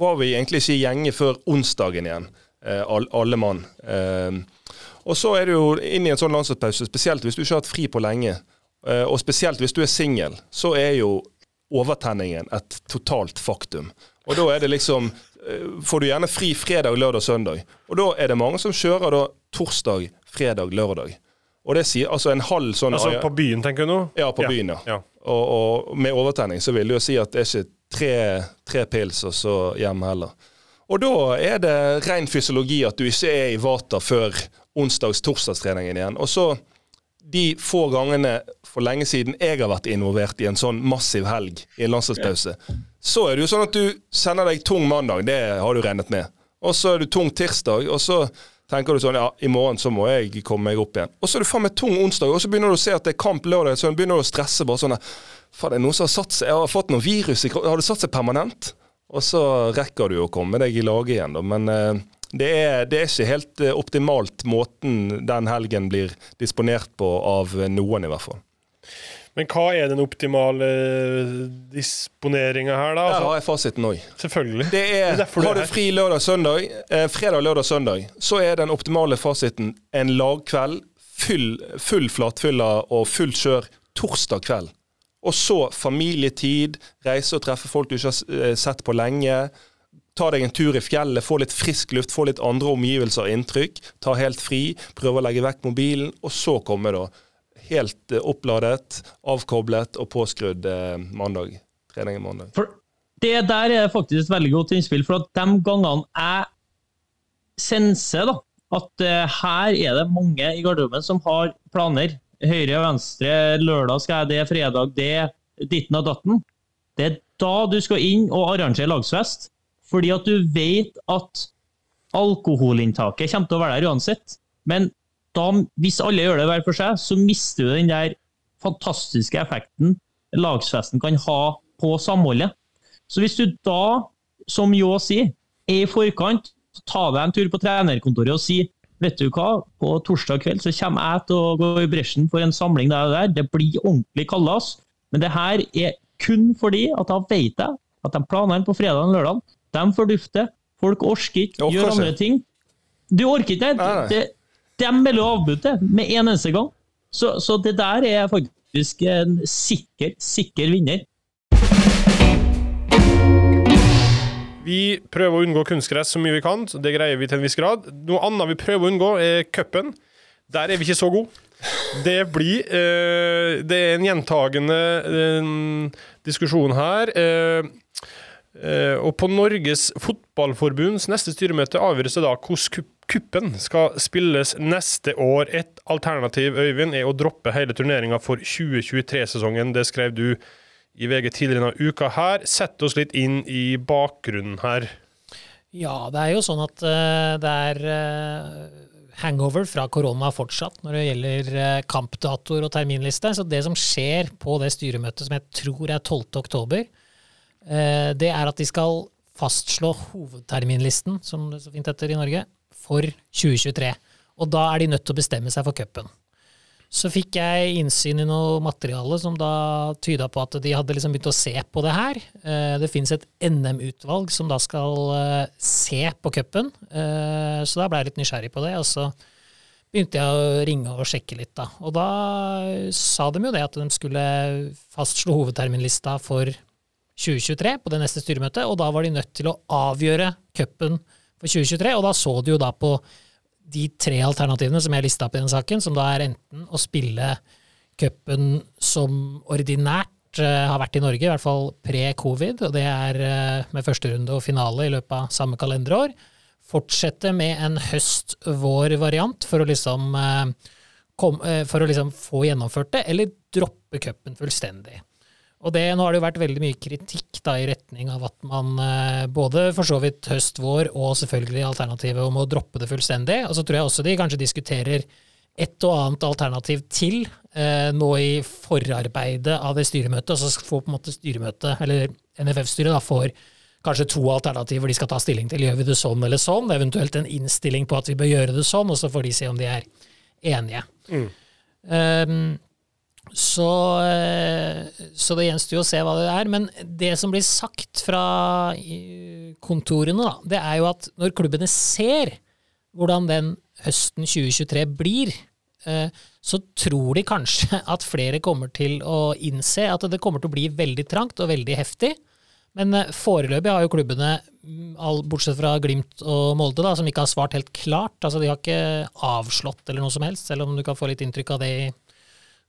var vi egentlig ikke i gjenge før onsdagen igjen, all, alle mann. Og så er det jo inn i en sånn landslagspause, spesielt hvis du ikke har hatt fri på lenge, og spesielt hvis du er singel, så er jo overtenningen et totalt faktum. Og da er det liksom eh, Får du gjerne fri fredag, lørdag, søndag. Og da er det mange som kjører da torsdag, fredag, lørdag. Og det sier altså en halv sånn Altså på byen, tenker du nå? Ja, på byen, ja. ja. Og, og med overtenning så vil det jo si at det er ikke tre, tre pils og så hjem heller. Og da er det ren fysiologi at du ikke er i vater før onsdags-torsdagstreningen igjen. Og så de få gangene for lenge siden jeg har vært involvert i en sånn massiv helg i en landslagspause, så er det jo sånn at du sender deg tung mandag, det har du regnet med. Og så er du tung tirsdag, og så tenker du sånn ja, i morgen så må jeg komme meg opp igjen. Og så er du faen meg tung onsdag, og så begynner du å se at det er kamp lørdag, så begynner du å stresse bare sånn Faen, det er noen som har satt seg Jeg har fått noe virus i kroppen. Har det satt seg permanent? Og så rekker du å komme deg i lage igjen, da. Men eh, det, er, det er ikke helt eh, optimalt måten den helgen blir disponert på av noen, i hvert fall. Men hva er den optimale disponeringa her, da? Der Altså, har jeg fasiten òg. selvfølgelig. Det er, Det er Har du fri lørdag, søndag, eh, fredag, lørdag, søndag, så er den optimale fasiten en lagkveld, full, full flatfylla og fullt kjør torsdag kveld. Og så familietid, reise og treffe folk du ikke har eh, sett på lenge. Ta deg en tur i fjellet, få litt frisk luft, få litt andre omgivelser og inntrykk. Ta helt fri, prøve å legge vekk mobilen, og så komme da helt eh, oppladet, avkoblet og påskrudd eh, mandag. Trening mandag. For det der er faktisk et veldig godt innspill, for at de gangene jeg senser da, at eh, her er det mange i garderoben som har planer, høyre og venstre, lørdag skal jeg det, fredag det, ditten og datten, det er da du skal inn og arrangere lagsfest, fordi at du vet at alkoholinntaket kommer til å være der uansett. Men da, hvis alle gjør det hver for seg, så mister du den der fantastiske effekten lagsfesten kan ha på samholdet. Så hvis du da, som Ljå sier, er i forkant, ta deg en tur på trenerkontoret og si vet du hva, på torsdag kveld så kommer jeg til å gå i bresjen for en samling der og der. Det blir ordentlig kallas. Men det her er kun fordi at da vet jeg at de planene på fredag og lørdag, de fordufter. Folk orker ikke, gjør andre ting. Du orker ikke. Det, de melder avbud til med en eneste gang. Så, så det der er faktisk en sikker, sikker vinner. Vi prøver å unngå kunstgress så mye vi kan. Det greier vi til en viss grad. Noe annet vi prøver å unngå, er cupen. Der er vi ikke så gode. Det blir eh, Det er en gjentagende eh, diskusjon her. Eh, og på Norges Fotballforbunds neste styremøte avgjøres det da hvordan kuppen skal spilles neste år. Et alternativ, Øyvind, er å droppe hele turneringa for 2023-sesongen. Det skrev du i VG tidligere denne uka her. Sett oss litt inn i bakgrunnen her. Ja, det er jo sånn at uh, det er uh hangover fra korona fortsatt når det gjelder kampdatoer og terminliste. Så det som skjer på det styremøtet, som jeg tror er 12. eh, det er at de skal fastslå hovedterminlisten, som det så fint heter i Norge, for 2023. Og da er de nødt til å bestemme seg for cupen. Så fikk jeg innsyn i noe materiale som da tyda på at de hadde liksom begynt å se på det her. Eh, Det finnes et NM-utvalg som da skal eh, se på cupen, så da ble jeg litt nysgjerrig på det. Og så begynte jeg å ringe og sjekke litt, da. Og da sa de jo det at de skulle fastslå hovedterminlista for 2023 på det neste styremøtet, og da var de nødt til å avgjøre cupen for 2023, og da så du jo da på de tre alternativene som jeg lista opp i den saken, som da er enten å spille cupen som ordinært uh, har vært i Norge, i hvert fall pre-covid, og det er uh, med første runde og finale i løpet av samme kalenderår. Fortsette med en høst-vår-variant for å liksom uh, kom, for å liksom få gjennomført det, eller droppe cupen fullstendig. Og det, Nå har det jo vært veldig mye kritikk da, i retning av at man eh, både for så vidt høst-vår og selvfølgelig alternativet om å droppe det fullstendig. Og så tror jeg også de kanskje diskuterer et og annet alternativ til eh, nå i forarbeidet av det styremøtet. Og så får på en måte styremøtet, eller NFF-styret, da får kanskje to alternativer de skal ta stilling til. Gjør vi det sånn eller sånn? Eventuelt en innstilling på at vi bør gjøre det sånn, og så får de se om de er enige. Um, så, eh, så det gjenstår jo å se hva det er. Men det som blir sagt fra kontorene, da, det er jo at når klubbene ser hvordan den høsten 2023 blir, eh, så tror de kanskje at flere kommer til å innse at det kommer til å bli veldig trangt og veldig heftig. Men eh, foreløpig har jo klubbene, mm, bortsett fra Glimt og Molde, da, som ikke har svart helt klart, altså de har ikke avslått eller noe som helst, selv om du kan få litt inntrykk av det i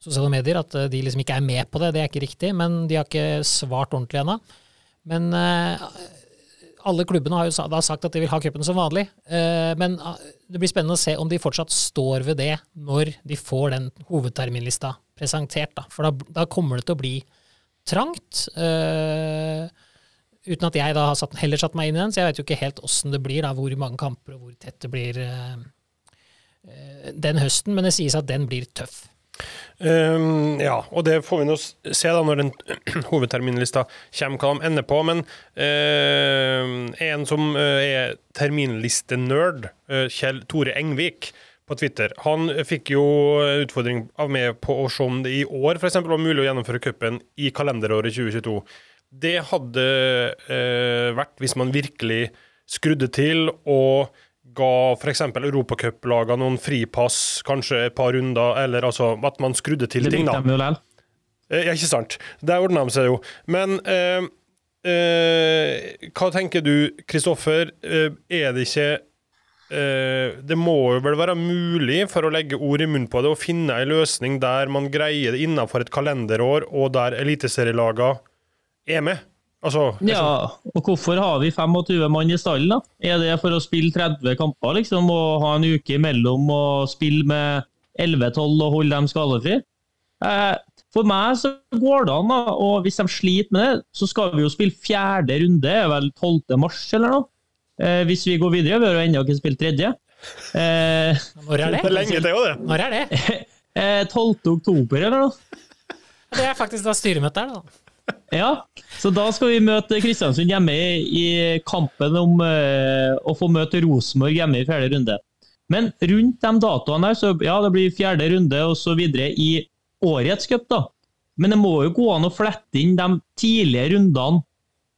sosiale medier, at eh, de liksom ikke er med på det. Det er ikke riktig, men de har ikke svart ordentlig ennå. Men uh, alle klubbene har jo da sagt at de vil ha cupen som vanlig. Uh, men eh, det blir spennende å se om de fortsatt står ved det når de får den hovedterminlista presentert. Da. For da, da kommer det til å bli trangt. Uh, uten at jeg da har satt, heller satt meg inn i den, så jeg vet jo ikke helt åssen det blir, da, hvor mange kamper og hvor tett det blir den høsten. Men det sies at den blir tøff. Ehm, ja, og det får vi nå se da når den hovedterminlista kommer, hva de ender på. Men uh, en som eh, er terminlistenerd, eh, Kjell Tore Engvik, på Twitter. Han fikk jo utfordring av meg på å se om det i år eksempel, var mulig å gjennomføre cupen i kalenderåret 2022. Det hadde uh, vært hvis man virkelig skrudde til og ga f.eks. europacuplagene noen fripass, kanskje et par runder, eller altså at man skrudde til ting, da. Eh, Ja, ikke sant. Der ordna de seg jo. Men eh, eh, hva tenker du, Kristoffer? Eh, er det ikke eh, Det må jo vel være mulig, for å legge ord i munnen på det, å finne en løsning der man greier det innenfor et kalenderår, og der eliteserielagene er med? Altså, Ja, og hvorfor har vi 25 mann i stallen, da? Er det for å spille 30 kamper, liksom, og ha en uke imellom og spille med 11-12 og holde dem skadefri? Eh, for meg så går det an, da, og hvis de sliter med det, så skal vi jo spille fjerde runde, er vel 12. mars eller noe? Eh, hvis vi går videre, vi har jo ennå ikke spilt tredje. Eh, Når er det er lenge til, jo, det. Når er det? eh, 12. oktober eller noe? Det er faktisk da styremøtet er, da. Ja, så da skal vi møte Kristiansund hjemme i, kampen om eh, å få møte Rosenborg hjemme i fjerde runde. Men rundt de datoene her, så ja, det blir fjerde runde videre i årets cup, da. Men det må jo gå an å flette inn de tidlige rundene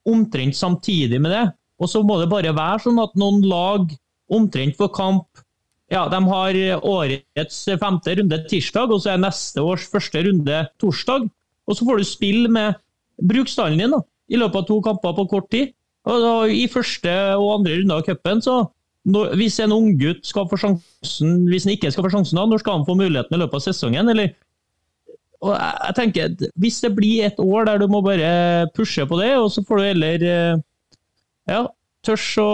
omtrent samtidig med det. Og så må det bare være sånn at noen lag omtrent får kamp ja, De har årets femte runde tirsdag, og så er neste års første runde torsdag. Og så får du spille med brukstallen din da, i løpet av to kamper på kort tid. Og da, I første og andre runde av cupen, så når, hvis en unggutt skal få sjansen, hvis han ikke skal få sjansen, da, når skal han få muligheten i løpet av sesongen? eller og jeg, jeg tenker, Hvis det blir et år der du må bare pushe på det, og så får du heller eh, ja, tørs å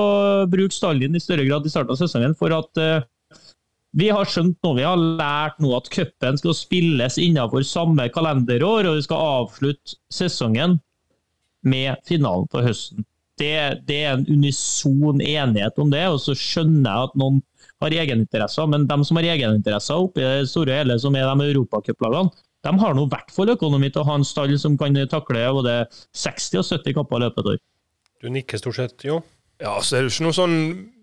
bruke stallen din i større grad i starten av sesongen for at eh, vi har skjønt nå, vi har lært nå at cupen skal spilles innenfor samme kalenderår, og vi skal avslutte sesongen med finalen på høsten. Det, det er en unison enighet om det, og så skjønner jeg at noen har egeninteresser, men de som har egeninteresser oppi det store hele, som er de europacuplagene, de har nå i hvert fall økonomi til å ha en stall som kan takle både 60 og 70 kamper løpet et år. Du nikker stort sett, jo. Ja, så er det jo ikke noe sånn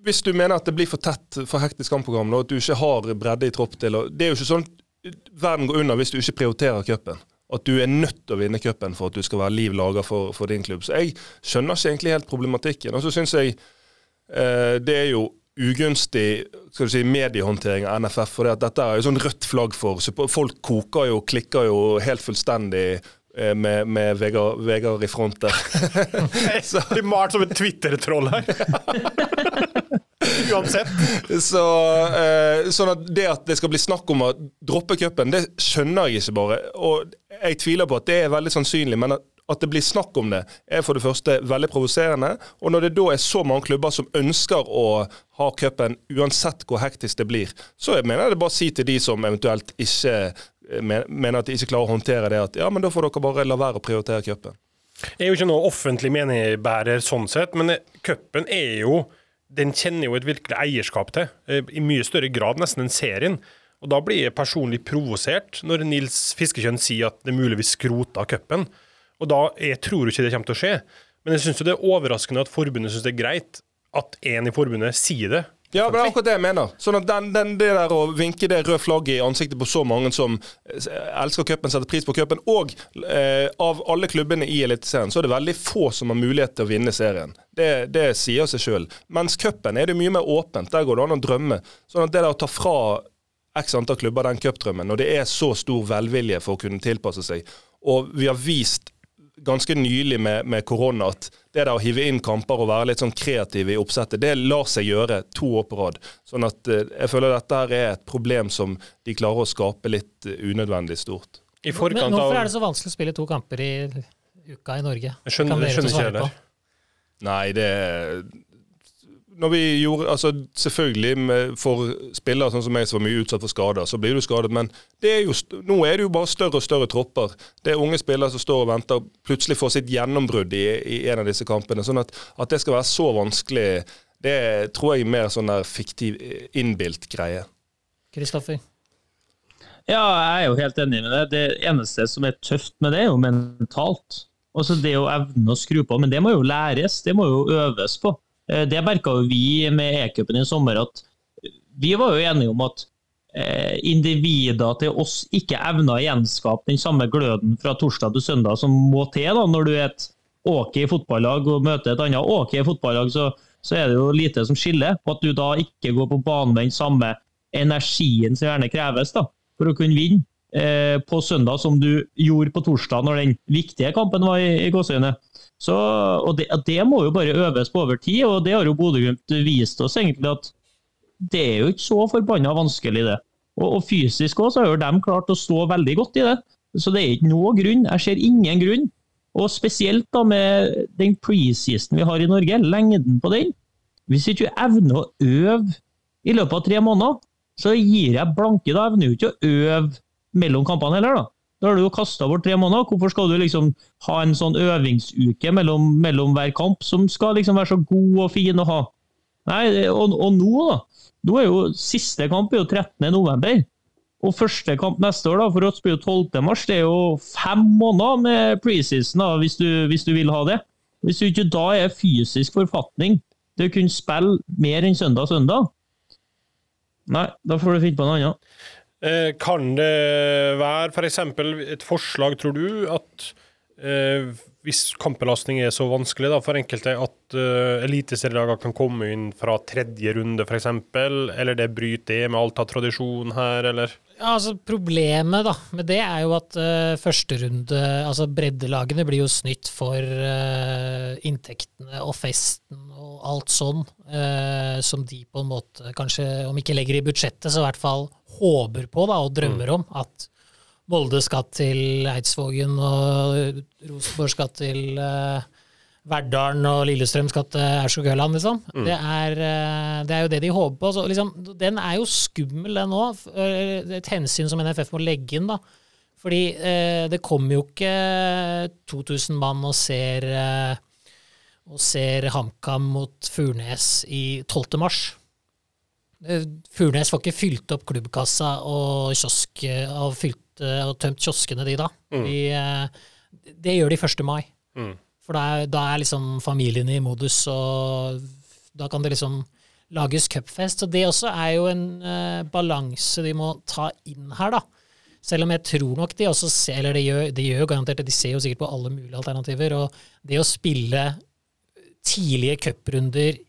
Hvis du mener at det blir for tett, for hektisk kampprogram, og at du ikke har bredde i tropp til Det er jo ikke sånn verden går under hvis du ikke prioriterer cupen. At du er nødt til å vinne cupen for at du skal være liv laga for, for din klubb. Så jeg skjønner ikke egentlig helt problematikken. Og så syns jeg eh, det er jo ugunstig skal du si, mediehåndtering av NFF. For dette er jo sånn rødt flagg for Folk koker jo og klikker jo helt fullstendig med, med Vegard, Vegard i front der. Så- Blir malt som et Twitter-troll her. Uansett. Så, eh, sånn at det at det skal bli snakk om å droppe cupen, det skjønner jeg ikke bare. Og jeg tviler på at det er veldig sannsynlig, men at, at det blir snakk om det, er for det første veldig provoserende. Og når det da er så mange klubber som ønsker å ha cupen, uansett hvor hektisk det blir, så jeg mener jeg det bare å si til de som eventuelt ikke eh, mener at de ikke klarer å håndtere det, at ja, men da får dere bare la være å prioritere cupen. Jeg er jo ikke noe offentlig meningsbærer sånn sett, men eh, cupen er jo Den kjenner jo et virkelig eierskap til, eh, i mye større grad nesten enn serien. Og da blir jeg personlig provosert når Nils Fiskekjønn sier at det mulig vi skroter cupen. Og da Jeg tror ikke det kommer til å skje, men jeg syns det er overraskende at forbundet syns det er greit at en i forbundet sier det. Ja, men det er akkurat det jeg mener. Sånn at den, den, Det der å vinke det røde flagget i ansiktet på så mange som eh, elsker cupen, setter pris på cupen, og eh, av alle klubbene i Eliteserien, så er det veldig få som har mulighet til å vinne serien. Det, det sier seg sjøl. Mens cupen er det mye mer åpent. Der går det an å drømme. Sånn at det der å ta fra x antall klubber den cupdrømmen, når det er så stor velvilje for å kunne tilpasse seg, og vi har vist ganske nylig med, med korona at det der å hive inn kamper og være litt sånn kreativ i oppsettet, det lar seg gjøre to år på rad. Sånn at eh, jeg føler dette her er et problem som de klarer å skape litt eh, unødvendig stort. I Men forkant av hvorfor er det så vanskelig å spille to kamper i uka i Norge? Jeg skjønner, Kan det dere skjønner ikke jeg heller. Nei, det når vi gjorde, altså Selvfølgelig med, for spillere sånn som meg som var mye utsatt for skader, så blir du skadet. Men det er jo, nå er det jo bare større og større tropper. Det er unge spillere som står og venter, plutselig får sitt gjennombrudd i, i en av disse kampene. sånn at, at det skal være så vanskelig, det tror jeg er mer sånn der fiktiv, innbilt greie. Kristoffer? Ja, jeg er jo helt enig med det. Det eneste som er tøft med det, er jo mentalt. Også det å evne å skru på, men det må jo læres, det må jo øves på. Eh, Det merka vi med E-cupen i sommer, at vi var jo enige om at eh, individer til oss ikke evner å gjenskape den samme gløden fra torsdag til søndag som må til da, når du er et OK fotballag og møter et annet OK fotballag, så, så, er det jo lite som skiller. På at du da ikke går på banen med den samme energien som gjerne kreves da, for å kunne vinne eh, på søndag, som du gjorde på torsdag når den viktige kampen var i, i gåseøyne. Så, og det, det, må jo bare øves på over tid, og det har jo Bodø-Glimt vist oss egentlig at det er jo ikke så forbanna vanskelig, det. Og, og fysisk også, så har jo de klart å stå veldig godt i det. Så det er ikke noe grunn. Jeg ser ingen grunn. Og spesielt da med den preseason vi har i Norge, lengden på den. Hvis ikke evner å øve i løpet av tre måneder, så gir jeg blanke. Da evner du ikke å øve mellom kampene heller, da. Da har du jo kasta bort tre måneder. Hvorfor skal du liksom ha en sånn øvingsuke mellom, mellom hver kamp, som skal liksom være så god og fin å ha? Nei, og, og nå, da. Nå er jo siste kamp er jo 13. november. Og første kamp neste år, da, for oss blir jo 12. mars. Det er jo fem måneder med preseason, da, hvis du, hvis du vil ha det. Hvis du ikke da er fysisk forfatning til å kunne spille mer enn søndag-søndag, nei, da får du finne på noe annet. Eh, kan det være f.eks. For et forslag, tror du, at eh, hvis kampbelastning er så vanskelig da, for enkelte at uh, eliteserielagene kan komme inn fra tredje runde f.eks., eller det bryter det med alt av tradisjon her, eller? Ja, altså Problemet da, med det er jo at uh, første runde, altså breddelagene blir jo snytt for uh, inntektene og festen og alt sånn, uh, som de på en måte kanskje, om ikke legger i budsjettet, så i hvert fall håper på da, og drømmer mm. om at Molde skal til Eidsvågen, og Rosenborg skal til uh, Verdalen, og Lillestrøm skal til Aurskog-Høland, liksom. Mm. Det, er, uh, det, er, jo det de håper på. Så, liksom, den er jo skummel, den òg. Et hensyn som NFF må legge inn, da. Fordi uh, det kommer jo ikke 2000 mann og ser, og ser HamKam mot Furnes i 12. mars. Furnes får ikke fylt opp klubbkassa og kiosk og fylt Eh, og tømt kioskene de da. Mm. De, eh, det gjør de 1. mai. Mm. For da er, da er, liksom familiene i modus, og da kan det liksom lages cupfest. Så det også er jo en uh, balanse de må ta inn her, da. Selv om jeg tror nok de også ser, eller de gjør, de gjør garantert de ser jo sikkert på alle mulige alternativer. Og det å spille tidlige cuprunder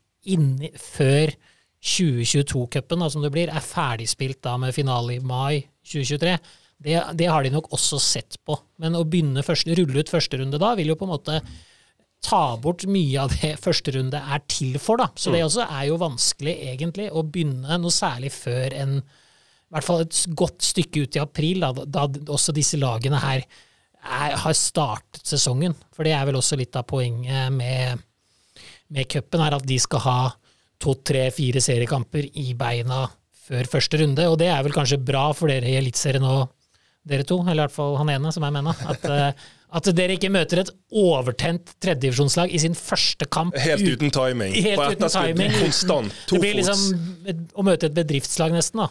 før 2022-cupen, som det blir, er ferdigspilt da med finale i mai 2023, det, det, har de nok også sett på. Men å begynne første, rulle ut første runde da, vil jo på en måte ta bort mye av det første runde er til for. da. Så det mm. også er jo vanskelig, egentlig, å begynne noe særlig før en i hvert fall et godt stykke ut i april, da, da også disse lagene her er, har startet sesongen. For det er vel også litt av poenget med, med cupen, er at de skal ha to, tre, fire seriekamper i beina før første runde. Og det er vel kanskje bra for dere i Eliteserien òg dere to, eller i hvert fall han ene, som jeg mener, at, eh, at dere ikke møter et overtent tredjedivisjonslag i sin første kamp. Helt uten timing. Helt På uten timing. Konstant. To det blir liksom å møte et bedriftslag, nesten. da.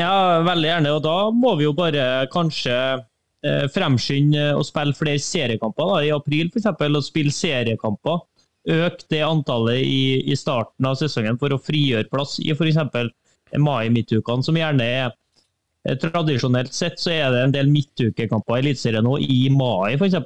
Ja, veldig gjerne. Og da må vi jo bare kanskje eh, fremskynde å spille flere seriekamper. da, I april f.eks. Og spille seriekamper. Øke det antallet i, i, starten av sesongen for å frigjøre plass i f.eks. mai-midtukene, som gjerne er Eh, tradisjonelt sett så er det en del midtukekamper i Eliteserien nå i mai, f.eks.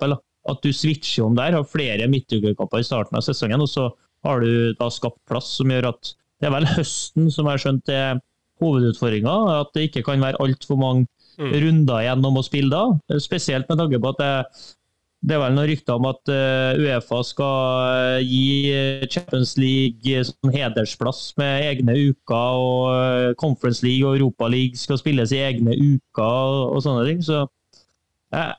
At du switcher om der, har flere midtukekamper i starten av sesongen, og så har du da skapt plass som gjør at det er vel høsten som jeg har skjønt er hovedutfordringa. At det ikke kan være altfor mange mm. runder igjen om å spille da. Spesielt med tanke på at det det er vel noen rykter om at uh, Uefa skal uh, gi Champions League sånn hedersplass med egne uker, og Conference League og Europa League skal spilles i egne uker og, sånne ting. Så jeg,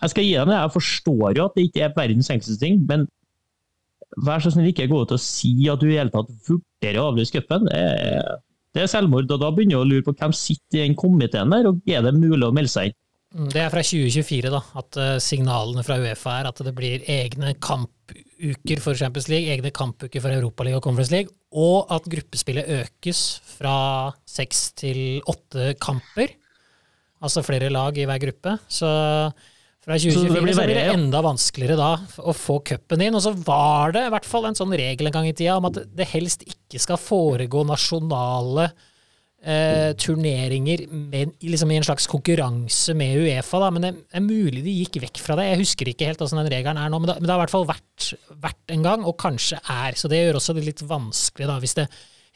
jeg skal gi deg det. Jeg forstår jo at det ikke er verdens enkleste ting, men vær så snill ikke gå ut og si at du i hele tatt vurderer å avlyse cupen. Det, er selvmord. og Da begynner jeg å lure på hvem sitter i den komiteen der, og er det mulig å melde seg inn? Mm, det er fra 2024, da, at uh, signalene fra Uefa er at det blir egne kampuker for Champions League, egne kampuker for Europaligaen og Conference League, og at gruppespillet økes fra seks til åtte kamper. Altså flere lag i hver gruppe. Så fra 2024 så, blir, så blir det enda vanskeligere da å få cupen inn. Og så var det i hvert fall en sånn regel en gang i tida om at det helst ikke skal foregå nasjonale eh, turneringer med, liksom i en slags konkurranse med Uefa. Da. Men det er mulig de gikk vekk fra det. Jeg husker ikke helt hvordan den regelen er nå, men det, men det har i hvert fall vært, vært en gang, og kanskje er. Så det gjør også det litt vanskelig, da, hvis det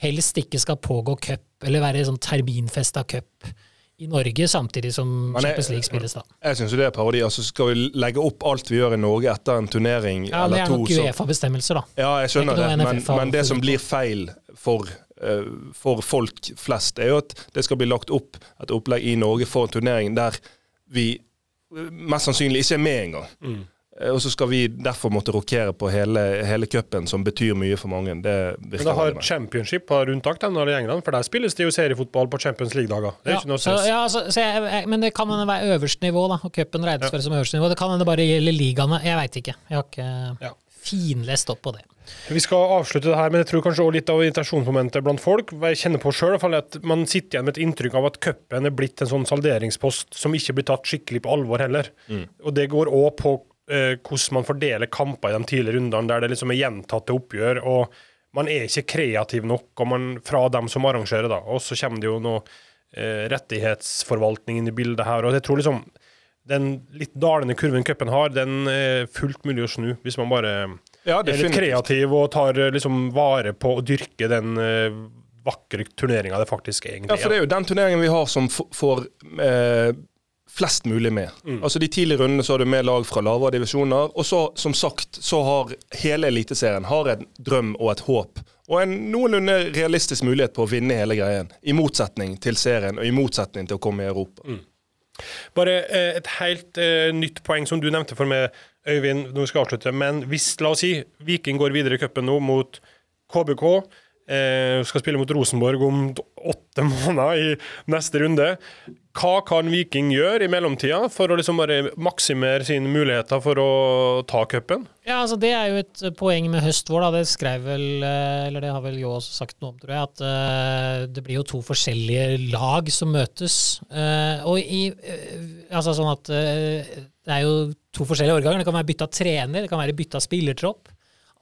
helst ikke skal pågå cup, eller være sånn terminfesta cup i Norge, samtidig som jeg- Champions League spilles, da. Jeg syns det er parodi. Altså, skal vi legge opp alt vi gjør i Norge etter en turnering Ja, Det er nok Uefa-bestemmelser, da. Ja, jeg skjønner Det det, men, men det som blir feil for, for folk flest, er jo at det skal bli lagt opp et opplegg i Norge for en turnering der vi eh, mest sannsynlig ikke er med engang. Mm. Eh, Og så skal vi derfor måtte rokere på hele, hele cupen, som betyr mye for mange. Det Men da har. Championship har unntak den når det i England, for der spilles det jo seriefotball på Champions League-dager. Det er Ja, ikke noe så, stress. ja, altså, så jeg, jeg, men det kan hende være øverste nivå, da. Og cupen regnes Ja. som øverste nivå. Det kan hende det bare gjelder ligaene. Jeg veit ikke. Jeg har ikke Ja. finlest opp på det. Vi skal avslutte det her, men jeg tror kanskje også litt av irritasjonsmomentet blant folk. Jeg kjenner på selv, at Man sitter igjen med et inntrykk av at cupen er blitt en sånn salderingspost som ikke blir tatt skikkelig på alvor heller. Og det går òg på eh, hvordan man fordeler kamper i de tidligere rundene, der det liksom er gjentatte oppgjør. og man er ikke kreativ nok og man, fra dem som arrangerer. da, Og så kommer det jo noe eh, rettighetsforvaltning inn i bildet her. og jeg tror liksom den litt dalende kurven cupen har, den er fullt mulig å snu, hvis man bare Ja, er litt kreativ og tar eh, liksom vare på å dyrke den eh, vakre turneringa det faktisk egentlig Ja, for det er jo den turneringen vi har som får eh, flest mulig med. Mm. Altså De tidlige rundene så har du med lag fra lavere divisjoner. Og så, som sagt, så har hele Eliteserien har en drøm og et håp. Og en noenlunde realistisk mulighet på å vinne hele greien. I motsetning til serien, og i motsetning til å komme i Europa. Mm. Bare eh, et helt eh, nytt poeng som du nevnte for meg, Øyvind, nå skal jeg avslutte. Men hvis, la oss si, Viking går videre i cupen nå mot KBK, eh, skal spille mot Rosenborg om åtte måneder i neste runde. Hva kan Viking gjøre i mellomtida for å liksom maksimere sine muligheter for å ta cupen? Ja, altså Det er jo et poeng med høst-vår. da, Det skrev vel, eh, eller det har vel Jo også sagt noe om, tror jeg, at uh, det blir jo to forskjellige lag som møtes. Uh, og i uh, Altså sånn at det er jo to forskjellige årganger. Det kan være bytta trener, det kan være bytta spillertropp.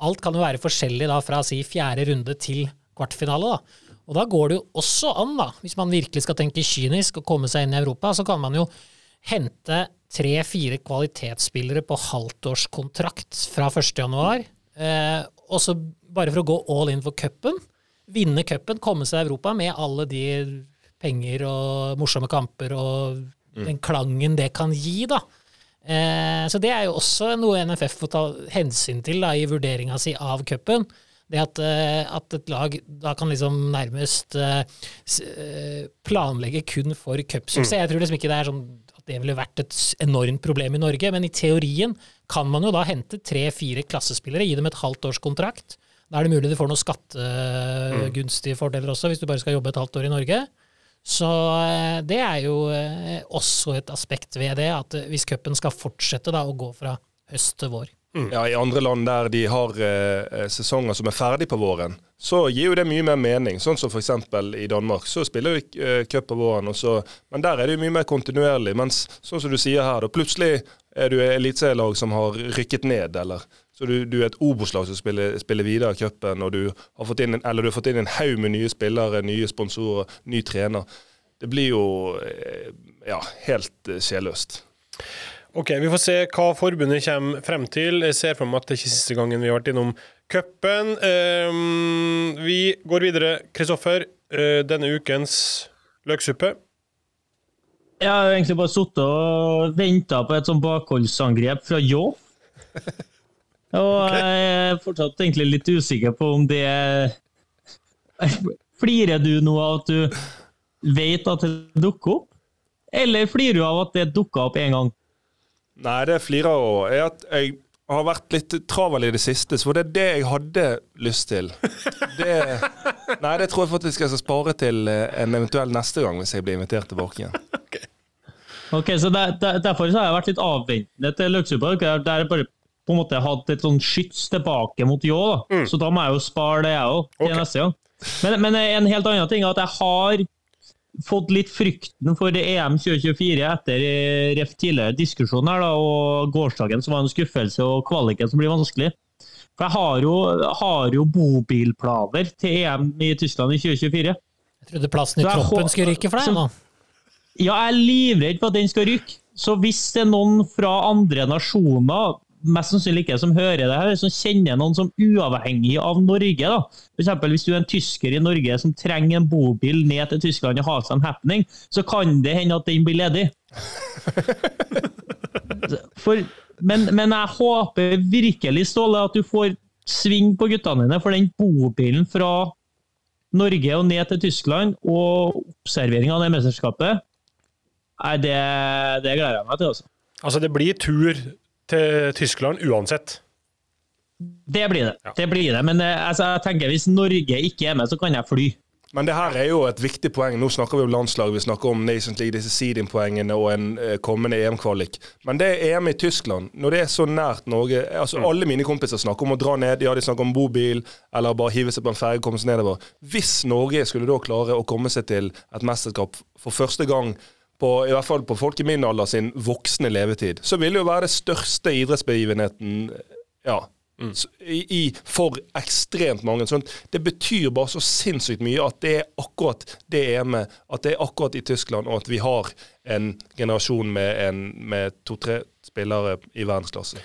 Alt kan jo være forskjellig da fra si fjerde runde til kvartfinale. da. Og da går det jo også an, da, hvis man virkelig skal tenke kynisk og komme seg inn i Europa, så kan man jo hente tre-fire kvalitetsspillere på halvtårskontrakt fra 1.1. Eh, og så bare for å gå all in for cupen, vinne cupen, komme seg i Europa med alle de penger og morsomme kamper og den klangen det kan gi, da. Eh, så det er jo også noe NFF får ta hensyn til da, i vurderinga si av cupen. Det at, eh, at et lag da kan liksom nærmest eh, eh, planlegge kun for cupsuksess. Jeg tror liksom ikke det er sånn at det ville vært et enormt problem i Norge, men i teorien kan man jo da hente tre-fire klassespillere, gi dem et halvt års kontrakt. Da er det mulig du får noen skattegunstige fordeler også, hvis du bare skal jobbe et halvt år i Norge. Så eh, det er jo eh, også et aspekt ved det, at eh, hvis cupen skal fortsette da å gå fra høst til vår. Ja, I andre land der de har eh, sesonger som er ferdig på våren, så gir jo det mye mer mening. Sånn som f.eks. i Danmark. Så spiller de eh, cup på våren, og så, men der er det jo mye mer kontinuerlig. Mens sånn som du sier her, da plutselig er du et eliteserielag som har rykket ned, eller så du, du er et Obos-lag som spiller, spiller videre i cupen, og du har fått inn en, eller du har fått inn en haug med nye spillere, nye sponsorer, ny trener. Det blir jo eh, ja, helt eh, sjelløst. Ok, Vi får se hva forbundet kommer frem til. Jeg ser for meg at det er ikke siste gangen vi har vært innom cupen. Um, vi går videre. Kristoffer, uh, denne ukens løksuppe. Jeg har egentlig bare sittet og venta på et sånn bakholdsangrep fra Ljå. Og jeg er fortsatt egentlig litt usikker på om det Flirer du nå av at du vet at det dukker opp, eller flirer du av at det dukka opp en gang? Nei, det flirer av. er at jeg har vært litt travel i det siste, så det er det jeg hadde lyst til. Det, nei, det tror jeg faktisk jeg skal spare til eh, en eventuell neste gang, hvis jeg blir invitert tilbake igjen. Ok, så der, der, Derfor så har jeg vært litt avventende til Løksupa. Der jeg bare på en måte hatt et sånn skyts tilbake mot Ljå. da. Så da må jeg jo spare det, jeg òg, til Ok. neste gang. Men, men en helt annen ting er at jeg har fått litt frykten for det EM 2024 etter ref tidligere diskusjon her, da, og gårsdagen som var en skuffelse, og kvaliken som blir vanskelig. For jeg har jo, har jo bobilplaner til EM i Tyskland i 2024. Jeg Trodde plassen i troppen skulle ryke for deg nå. Ja, jeg er livredd for at den skal rykke. Så hvis det er noen fra andre nasjoner, mest sannsynlig ikke som hører det her, som kjenner noen som uavhengig av Norge, da. For hvis du er en tysker i Norge som trenger en bobil ned til Tyskland og har seg en happening, så kan det hende at den blir ledig. For, men, men jeg håper virkelig, Ståle, at du får sving på guttene dine, for den bobilen fra Norge og ned til Tyskland, og observeringa av det mesterskapet, nei, det, det gleder jeg meg til. altså. Altså, det blir tur til Tyskland uansett. Det blir det. Ja. det blir det. Men eh, altså, jeg tenker hvis Norge ikke er med, så kan jeg fly. Men det her er jo et viktig poeng. Nå snakker vi om landslag, vi snakker om Nations League, disse seeding-poengene og en eh, kommende EM-kvalik. Men det er EM i Tyskland, når det er så nært Norge altså Alle mine kompiser snakker om å dra ned, ja de snakker om bobil, eller bare hive seg på en ferge og komme seg nedover. Hvis Norge skulle da klare å komme seg til et mesterskap for første gang på, i hvert fall på folk i min alder sin voksne levetid, så vil det jo være det største idrettsbegivenheten ja, mm. i, i, for ekstremt mange. Sånn, det betyr bare så sinnssykt mye at det er akkurat det EM-et, at det er akkurat i Tyskland, og at vi har en generasjon med, med to-tre spillere i verdensklasse.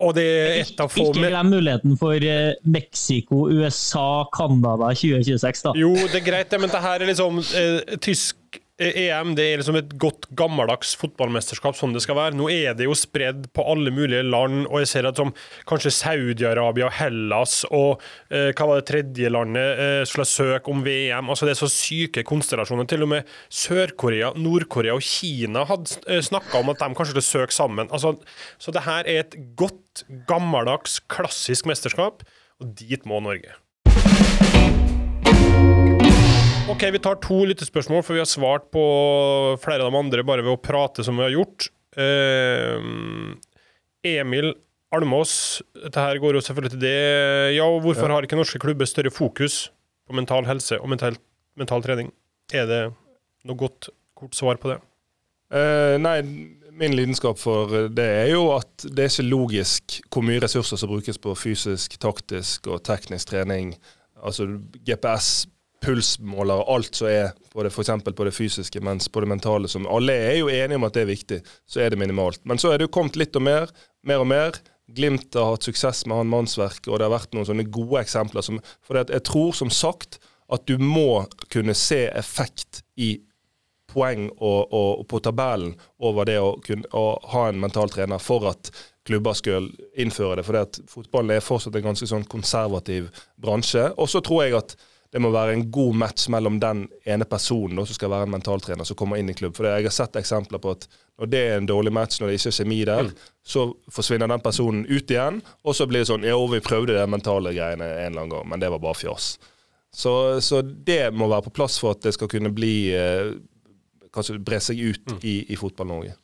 Og det er et av få Ikke glem muligheten for eh, Mexico, USA, Canada 2026, da. Jo, det er greit, men det her er liksom eh, tysk EM det er liksom et godt gammeldags fotballmesterskap, sånn det skal være. Nå er det jo spredd på alle mulige land, og jeg ser at som kanskje Saudi-Arabia og Hellas og eh, hva var det tredje landet eh, skulle søke om VM. Altså Det er så syke konstellasjoner. Til og med Sør-Korea, Nord-Korea og Kina hadde eh, snakka om at de kanskje skulle søke sammen. Altså, så det her er et godt, gammeldags, klassisk mesterskap, og dit må Norge. Ok, Vi tar to lyttespørsmål, for vi har svart på flere av de andre bare ved å prate som vi har gjort. Uh, Emil Almås, dette her går jo selvfølgelig til det. Ja, og Hvorfor har ikke norske klubber større fokus på mental helse og mental, mental trening? Er det noe godt, kort svar på det? Uh, nei, min lidenskap for det er jo at det er ikke logisk hvor mye ressurser som brukes på fysisk, taktisk og teknisk trening. Altså GPS, pulsmåler, alt som er på det, f.eks. på det fysiske, mens på det mentale, som alle er jo enige om at det er viktig, så er det minimalt. Men så er det jo kommet litt og mer, mer og mer. Glimt har hatt suksess med han mannsverk, og det har vært noen sånne gode eksempler. Som, for jeg tror som sagt at du må kunne se effekt i poeng og, og, og på tabellen over det å, kunne, å ha en mental trener for at klubber skal innføre det. For fotballen er fortsatt en ganske sånn konservativ bransje. Og så tror jeg at det må være en god match mellom den ene personen da, som skal være en mentaltrener som kommer inn i klubb. For jeg har sett eksempler på at når det er en dårlig match, når det ikke er kjemi der, så forsvinner den personen ut igjen. Og så blir det sånn Jo, vi prøvde de mentale greiene en eller annen gang, men det var bare fjas. Så, så det må være på plass for at det skal kunne bli eh, kanskje bre seg ut i, i Fotball-Norge.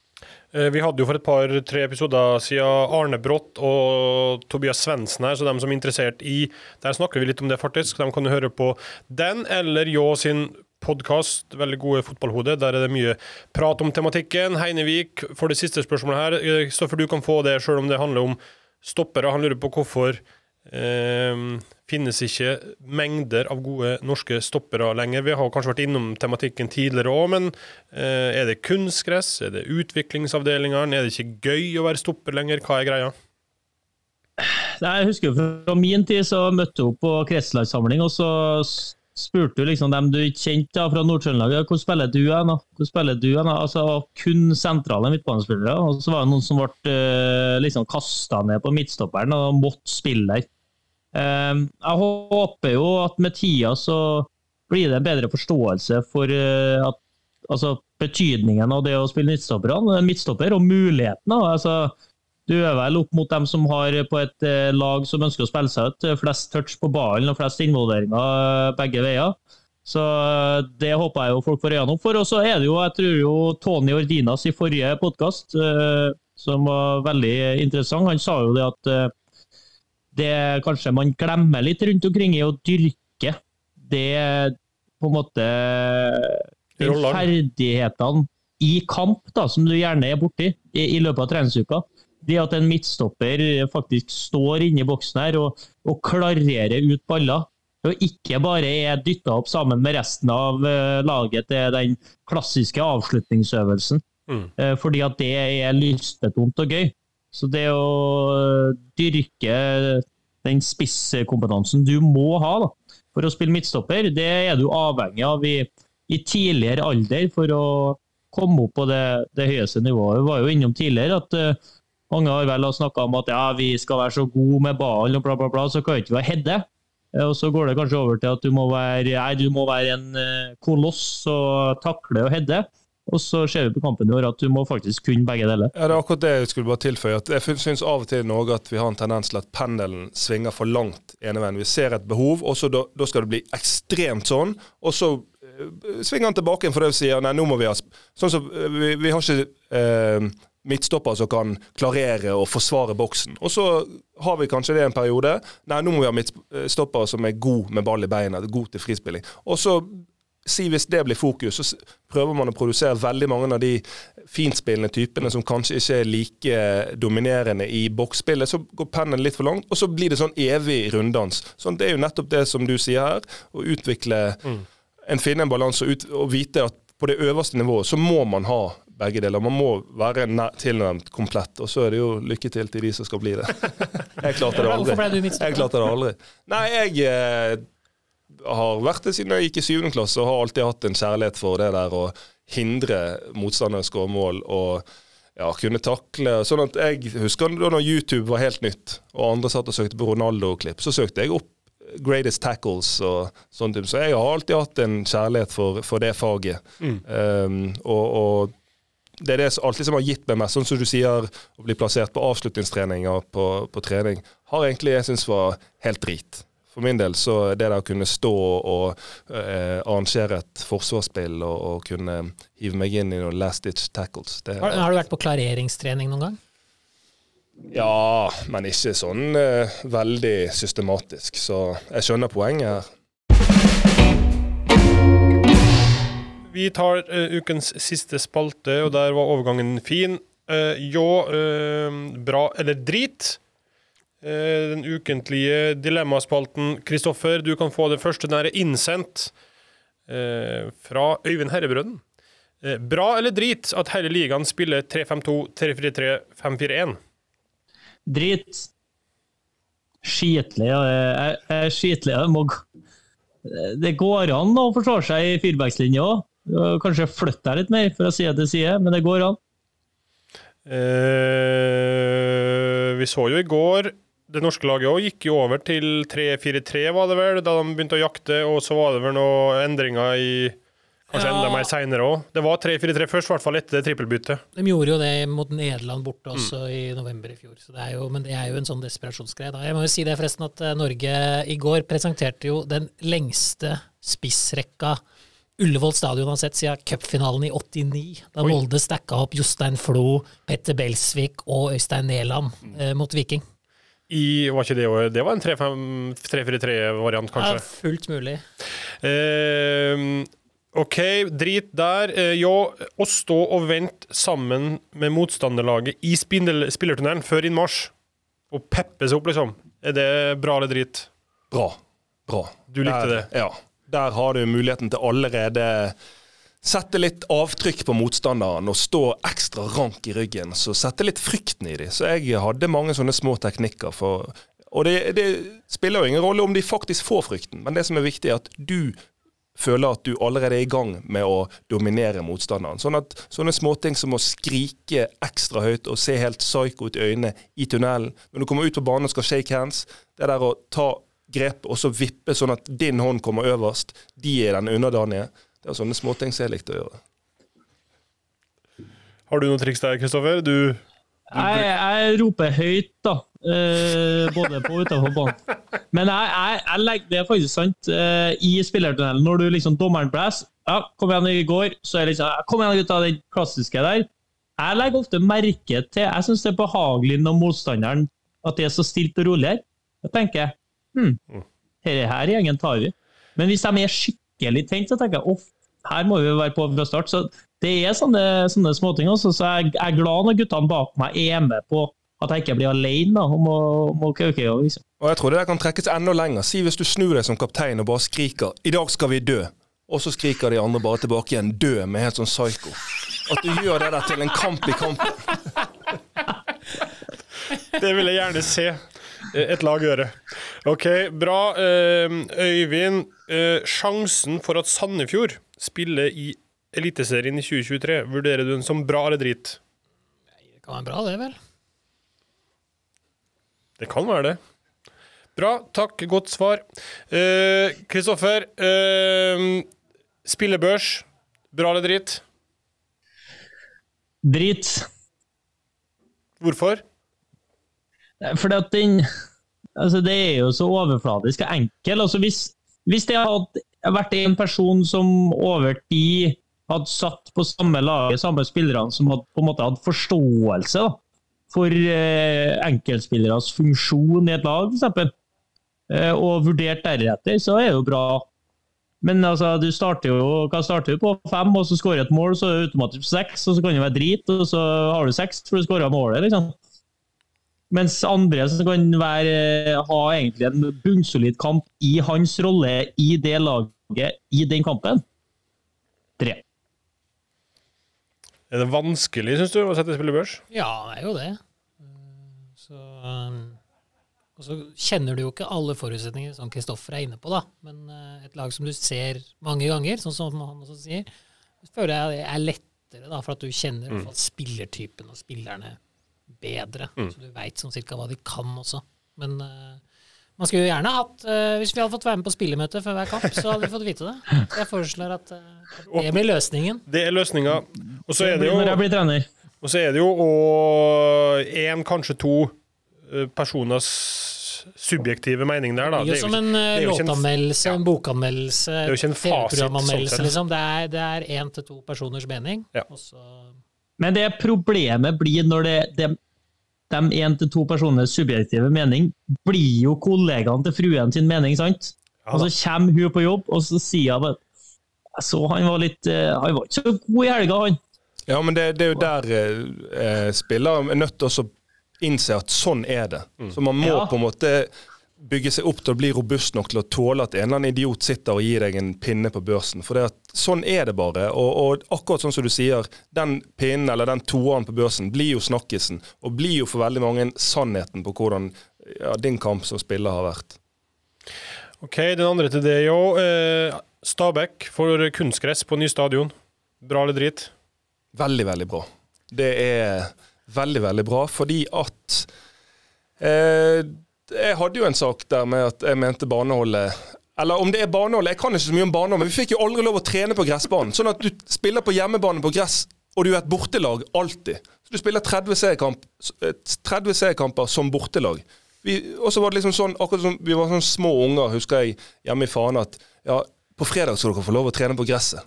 Eh, Vi hadde jo for et par-tre episoder siden Arne Brått og Tobias Svendsen her, så dem som er interessert i Der snakker vi litt om det, faktisk. De kan høre på den eller Jå sin podkast, veldig gode fotballhode. Der er det mye prat om tematikken. Heinevik får det siste spørsmålet her. Stoffer, du kan få det sjøl om det handler om stoppere. Han lurer på hvorfor eh, finnes ikke mengder av gode norske stoppere lenger. Vi har kanskje vært innom tematikken tidligere òg, men eh, er det kunstgress? Er det utviklingsavdelingene? Er det ikke gøy å være stopper lenger? Hva er greia? Nei, Jeg husker Fra min tid så møtte opp på kretslandssamling, og så spurte du liksom dem du ikke kjente fra Nord-Trøndelag hvor spiller du hen. Hvor spiller du hen? Altså kun sentrale midtbanespillere. Og så var det noen som ble eh, liksom kasta ned på midtstopperen og måtte spille der. Eh, jeg håper jo at med tida så blir det en bedre forståelse for eh, at, altså, betydningen av det å spille midtstopperne, midtstopper og mulighetene. altså du er vel opp mot dem som har på et eh, lag som ønsker å spille seg ut. eh, Flest touch på ballen og flest involveringer eh, begge veier. Så eh, det håper jeg jo folk får øynene opp for. Og så er det jo, jeg tror jo Tony Ordinas i forrige podkast, som var veldig interessant, han sa jo det at eh, det kanskje man glemmer litt rundt omkring i å dyrke det på en måte de ferdighetene i kamp da, som du gjerne er borti i, i løpet av treningsuka. Det at en midtstopper faktisk står inne i boksen her og, og klarerer ut baller. og ikke bare er dytta opp sammen med resten av eh, laget til den klassiske avslutningsøvelsen. Mm. Eh, fordi at det er lystbetont og gøy. Så det å dyrke den spisskompetansen du må ha da, for å spille midtstopper, det er du avhengig av i, i tidligere alder for å komme opp på det, det høyeste nivået. Vi var jo innom tidligere at uh, mange har vel snakka om at ja, vi skal være så gode med ballen og bla, bla, bla, så kan vi ikke være hedde. Eh, Og så går det kanskje over til at du må være, nei, du må være en eh, koloss og takle og hedde. Og så ser vi på kampen i år at du må faktisk kunne begge deler. Ja, Det er akkurat det jeg skulle bare tilføye. at Jeg syns av og til i Norge at vi har en tendens til at pendelen svinger for langt ene veien. Vi ser et behov, og så da, da skal det bli ekstremt sånn. Og så eh, svinger han tilbake igjen det vi sier nei, nå må vi ha Sånn som eh, vi, vi har ikke eh, midtstopper som kan klarere og forsvare boksen. Og så har vi kanskje det en periode. Nei, nå må vi ha midtstoppere som er god med ball i beina, god til frispilling. Og så si hvis det blir fokus, så prøver man å produsere veldig mange av de fintspillende typene som kanskje ikke er like dominerende i boksspillet. Så går pennen litt for langt, og så blir det sånn evig runddans. Sånn, det er jo nettopp det som du sier her, å utvikle en finne en balanse og, og vite at på det øverste nivået så må man ha begge deler. Man må være nær- tilnærmet komplett, og så er det jo lykke til til de som skal bli det. Jeg klarte det aldri. Jeg klarte det aldri. Nei, jeg eh, har vært det siden jeg gikk i syvende klasse og har alltid hatt en kjærlighet for det der å hindre motstandere å skåre mål og ja, kunne takle. Sånn at jeg husker da YouTube var helt nytt, og andre satt og søkte på Ronaldo-klipp, så søkte jeg opp greatest tackles og sånn type. Så jeg har alltid hatt en kjærlighet for, for det faget. Um, og, og det er det alltid som har gitt meg mest. Sånn som du sier, å bli plassert på avslutningstreninger på, på trening, har egentlig jeg syns var helt drit. For min del så det der å kunne stå og eh, arrangere et forsvarsspill og, og kunne hive meg inn i noen last ditch tackles det, Har, har du vært på klareringstrening noen gang? Ja, men ikke sånn eh, veldig systematisk. Så jeg skjønner poenget her. Vi tar uh, ukens siste spalte, og der var overgangen fin. Uh, jo, uh, bra eller drit. Eh, den ukentlige dilemmaspalten. Kristoffer, du kan få det første. Den er innsendt eh, fra Øyvind Herrebrønnen. Eh, bra eller drit at hele ligaen spiller 3-5-2, 3-4-3, 5-4-1? Drit. Skitlig. Jeg er skitlig. Jeg må Det går an å forsvare seg i firebackslinja òg. Kanskje flytte deg litt mer, for å si det til side, men det går an. Eh, vi så jo i går Det norske laget òg gikk jo over til 3-4-3, var det vel, da de begynte å jakte. Og så var det vel noen endringer i Kanskje Ja. enda mer seinere òg. Det var 3-4-3 først, i hvert fall etter det trippelbyttet. De gjorde jo det mot Nederland borte også i november i fjor. Så det er jo, men det er jo en sånn desperasjonsgreie. da. Jeg må jo si det forresten at eh, Norge i går presenterte jo den lengste spissrekka Ullevål stadion har sett siden cupfinalen i 89. Da. Molde stacka opp Jostein Flo, Petter Belsvik og Øystein Næland eh, mot Viking. I, var ikke det, det var en 3-4-3-variant, kanskje? Ja, fullt mulig. Eh, OK, drit der. Eh, jo, å stå og vente sammen med motstanderlaget i spillertunnelen før innmarsj, og peppe seg opp, liksom. Er det bra eller drit? Bra. Bra. Du likte der, Ja. Der har du muligheten til allerede sette litt avtrykk på motstanderen og stå ekstra rank i ryggen. Så sette litt frykten i dem. Så jeg hadde mange sånne små teknikker for Og det, det spiller jo ingen rolle om de faktisk får frykten, men det som er viktig, er at du føler at du allerede er i gang med å dominere motstanderen. Sånn at sånne småting som å skrike ekstra høyt og se helt psycho ut i øynene i tunnelen, når du kommer ut på banen og skal shake hands, det der å ta grep og så vippe sånn at din hånd kommer øverst, de er den underdanige. Det er sånne småting som jeg likte å gjøre. Har du noen triks der, Kristoffer? Du Jeg, jeg roper høyt, da. eh, både på og utenfor banen. Men jeg, jeg, jeg legger, det er faktisk sant. eh, I spillertunnelen, når du liksom dommeren blåser ja, 'Kom igjen, i går', så er det liksom 'Kom igjen, gutta', den klassiske der. Jeg legger ofte merke til Jeg syns det er behagelig når motstanderen at det er så stilt og rolig her. Jeg tenker hm, dette her gjengen tar vi. Men hvis de er skikkelig tent, så tenker jeg off, her må vi være på fra start. Så det er sånne, sånne småting også. Så jeg jeg er glad når guttene bak meg er med på at jeg ikke blir alene da, om å, om å og Liksom. Og jeg tror det der kan trekkes enda lenger. Si hvis du snur deg som kaptein og bare skriker 'I dag skal vi dø', og så skriker de andre bare tilbake igjen 'dø' med helt sånn psyko. At du gjør det der til en kamp i kampen. Det vil jeg gjerne se et lag gjøre. OK, bra. Eh, Øyvind, eh, sjansen for at Sandefjord spiller i Eliteserien i 2023, vurderer du den som bra eller drit? Det kan være bra, det, vel. Det kan være det. Bra, takk. Godt svar. Kristoffer, eh, spillebørs, bra eller drit? Drit. Hvorfor? Fordi at den altså Det er jo så overfladisk og enkel. Altså hvis, hvis det hadde vært en person som over tid hadde satt på samme laget, samme spillerne, som hadde på en måte hatt forståelse da, for eh, enkeltspilleres funksjon i et lag, f.eks., eh, og vurdert deretter, så er det jo bra. Men altså, du starter jo, kan starte på fem, og så skårer et mål, så er det automatisk seks, og så kan det være drit, og så har du seks for du skåra målet. liksom. Mens andre som kan være, ha egentlig en bunnsolid kamp i hans rolle i det laget i den kampen, tre. Er det vanskelig, syns du, å sette spill i børs? Ja, det er jo det. Mm, Så, um, og så kjenner du jo ikke alle forutsetninger som Kristoffer er inne på, da. Men eh, et lag som du ser mange ganger, sånn som han også sier, føler jeg er lettere, da, for at du kjenner mm. fall spillertypen og spillerne bedre. Så du veit sånn cirka hva de kan også. Men eh, man skulle jo gjerne hatt uh, Hvis vi hadde fått være med på spillemøte før hver kamp, så hadde vi fått vite det. Så jeg foreslår at, uh, det blir løsningen. Det er løsninga. Og så er det Når jeg jo blir trener. Og så er det jo én, kanskje to eh, personers subjektive mening der, da. Det er jo som en jo låtanmeldelse, en bokanmeldelse, er jo ikke en fasit, TV-programanmeldelse, sånn liksom. Det er, det er én til to personers mening. Ja. Og så Men det problemet blir når det, det de én til to personers subjektive mening blir jo kollegaene til fruen sin mening, sant? Ja og så kommer hun på jobb, og så sier hun Jeg så han var litt eh, Han var ikke så god i helga, han. Ja, men det, det er jo der eh, spillere er nødt til å innse at sånn er det. Så man må Ja. på en måte bygge seg opp til å bli robust nok til å tåle at en eller annen idiot sitter og gir deg en pinne på børsen. For det at, sånn er det bare. Og, og akkurat sånn som du sier, den pinnen eller den toeren på børsen blir jo snakkisen, og blir jo for veldig mange sannheten på hvordan ja, din kamp som spiller har vært. OK, den andre til deg òg. Eh, Stabæk får kunstgress på ny stadion. Bra eller drit? Veldig, veldig bra. Det er veldig, veldig bra, fordi at eh, Jeg hadde jo en sak der med at jeg mente baneholdet Eller om det er banehold, jeg kan ikke så mye om banehold, men vi fikk jo aldri lov å trene på gressbanen. Sånn at du spiller på hjemmebane på gress, og du er et bortelag alltid. Så du spiller 30 seriekamp, eh, 30 seriekamper som bortelag. Og så var det liksom sånn, akkurat som vi var sånn små unger, husker jeg, hjemme i Fana, at ja, på fredag skal dere få lov å trene på gresset.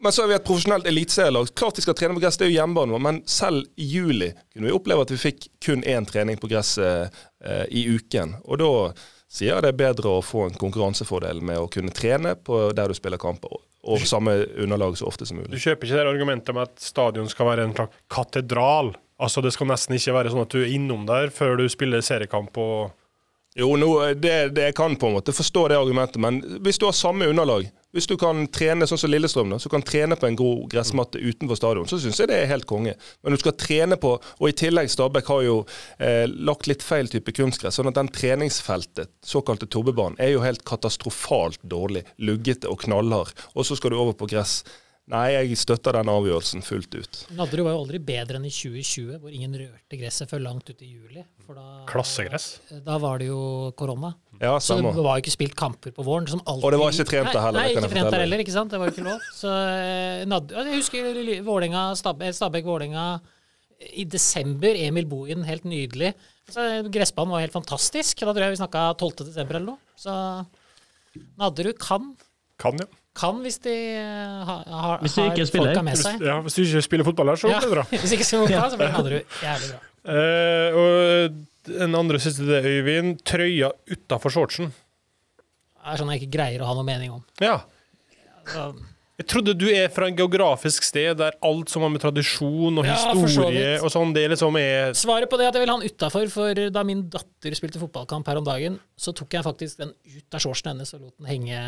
Men så er vi et profesjonelt eliteserielag. Klart de skal trene på gress, det er jo hjemmebanen vår, men selv i juli kunne vi oppleve at vi fikk kun én trening på gresset eh, i uken. Og da sier jeg det er bedre å få en konkurransefordel med å kunne trene på der du spiller kamper, og- samme underlag så ofte som mulig. Du kjøper ikke det argumentet med at stadion skal være en slags katedral. Altså Det skal nesten ikke være sånn at du er innom der før du spiller seriekamp. og Jo, nå, det, det, jeg kan på en måte forstå det argumentet, men hvis du har samme underlag, hvis du kan trene sånn som Lillestrøm, da, så kan trene på en god gressmatte utenfor stadion, så syns jeg det er helt konge. Men du skal trene på, og i tillegg Stabæk har jo eh, lagt litt feil type kunstgress, sånn at den treningsfeltet, såkalte tobbebanen, er jo helt katastrofalt dårlig, luggete og knallhard. Og så skal du over på gress. Nei, jeg støtter den avgjørelsen fullt ut. Nadderud var jo aldri bedre enn i 2020, hvor ingen rørte gresset før langt ut i juli. For da, Klassegress. Da var det jo korona. Ja, Så det var jo ikke spilt kamper på våren. Som alltid. Og det var ikke trent der heller, Nei, ikke trent der heller, ikke sant. Det var jo ikke lov. Så eh, Nad Jeg husker Stab eh, Stabæk-Vålerenga i desember. Emil Bohin, helt nydelig. Så Gressbanen var helt fantastisk. Da tror jeg vi snakka 12. desember eller noe. Så Nadderud kan, Kan, ja. kan hvis de eh, har, har, Hvis de ikke har folka med Hvis, seg. ja. Hvis du ikke spiller fotball her, så Ja, blir det bra. hvis ikke spiller fotball, så blir Nadderud jævlig bra. Uh, og den andre siste det, Øyvind. Trøya utafor shortsen. Det er sånn jeg ikke greier å ha noe mening om. Ja. Så, Jeg trodde du er fra en geografisk sted der alt som har med tradisjon og Ja, så historie vidt. og sånn, det liksom er Svaret på det er at jeg vil ha den utafor, for da min datter spilte fotballkamp her om dagen, så tok jeg faktisk den ut av shortsen hennes og lot den henge,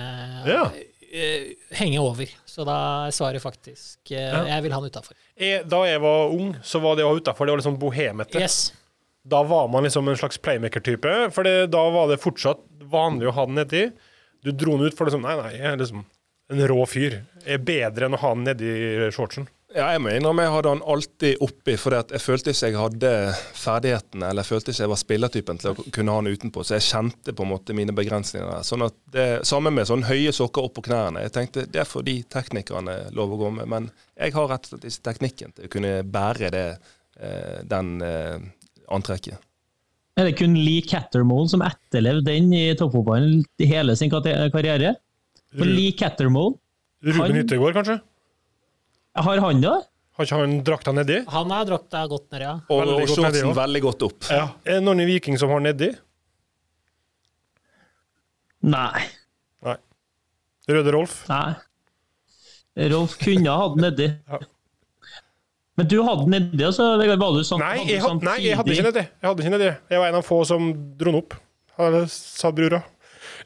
Ja. uh, henge over. Så da er svaret faktisk uh, Ja. jeg vil ha den utafor. Da jeg var ung, så var det å ha utafor, det var liksom bohemete. Yes. Da var man liksom en slags playmaker-type, for da var det fortsatt vanlig å ha den nedi. Du dro den ut for liksom Nei, nei, jeg er liksom en rå fyr. Jeg er bedre enn å ha den nedi shortsen. Ja, jeg må innrømme jeg hadde han alltid oppi, for jeg følte ikke jeg hadde ferdighetene, eller jeg følte ikke jeg var spillertypen til å kunne ha han utenpå, så jeg kjente på en måte mine begrensninger der. Sånn at det, Sammen med sånne høye sokker opp på knærne. Jeg tenkte det får de teknikerne lov å gå med, men jeg har rett og slett ikke teknikken til å kunne bære det, eh, den eh, antrekket. Er det kun Lee Cattermole som etterlevde den i toppfotballen i hele sin karriere? For Ru- Lee Cattermole, Ruben Yttergård, kanskje? har han det? Har ikke han drakta nedi? Han har drakta godt ned, ja. Og, Veldig og shortsen veldig godt opp. Ja. Er det noen i Viking som har nedi? Nei. Røde Rolf? Nei. Rolf kunne ha hatt nedi. Ja. Men du hadde en idé, altså? Vegard, Var du sånn, Nei, hadde jeg, had, nei, jeg hadde ikke en idé. Jeg hadde ikke nedi. Jeg var en av få som dro den opp, sa brura.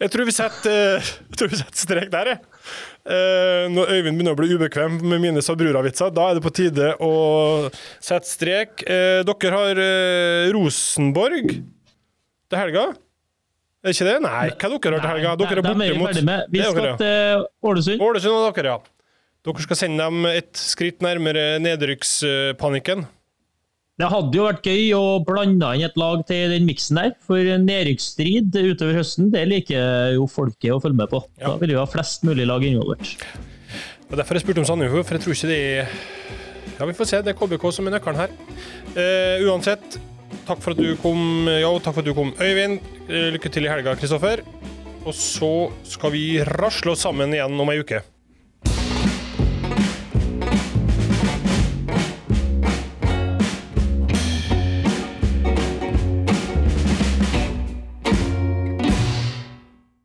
Jeg tror vi setter, jeg tror vi setter strek der, jeg. Eh, når Øyvind begynner å bli ubekvem med mine Sabrura-vitser, da er det på tide å sette strek. Eh, dere har eh, Rosenborg til helga. Er det ikke det? Nei, hva har dere har til helga? Dere er borte mot. Vi skal til Ålesund. Ålesund og dere, ja. Dere skal sende dem et skritt nærmere nedrykkspanikken. Det hadde jo vært gøy å blande inn et lag til den miksen der, for nedrykksstrid utover høsten, det liker jo folket å følge med på. Ja. Da vil vi ha flest mulig lag involvert. Og Derfor har jeg spurt om Sandefjord, for jeg tror ikke det er Ja, vi får se. Det er KBK som er nøkkelen her. Eh, uansett, takk for at du kom, ja, takk for at du kom, Øyvind. Eh, lykke til i helga, Kristoffer. Og så skal vi rasle oss sammen igjen om ei uke.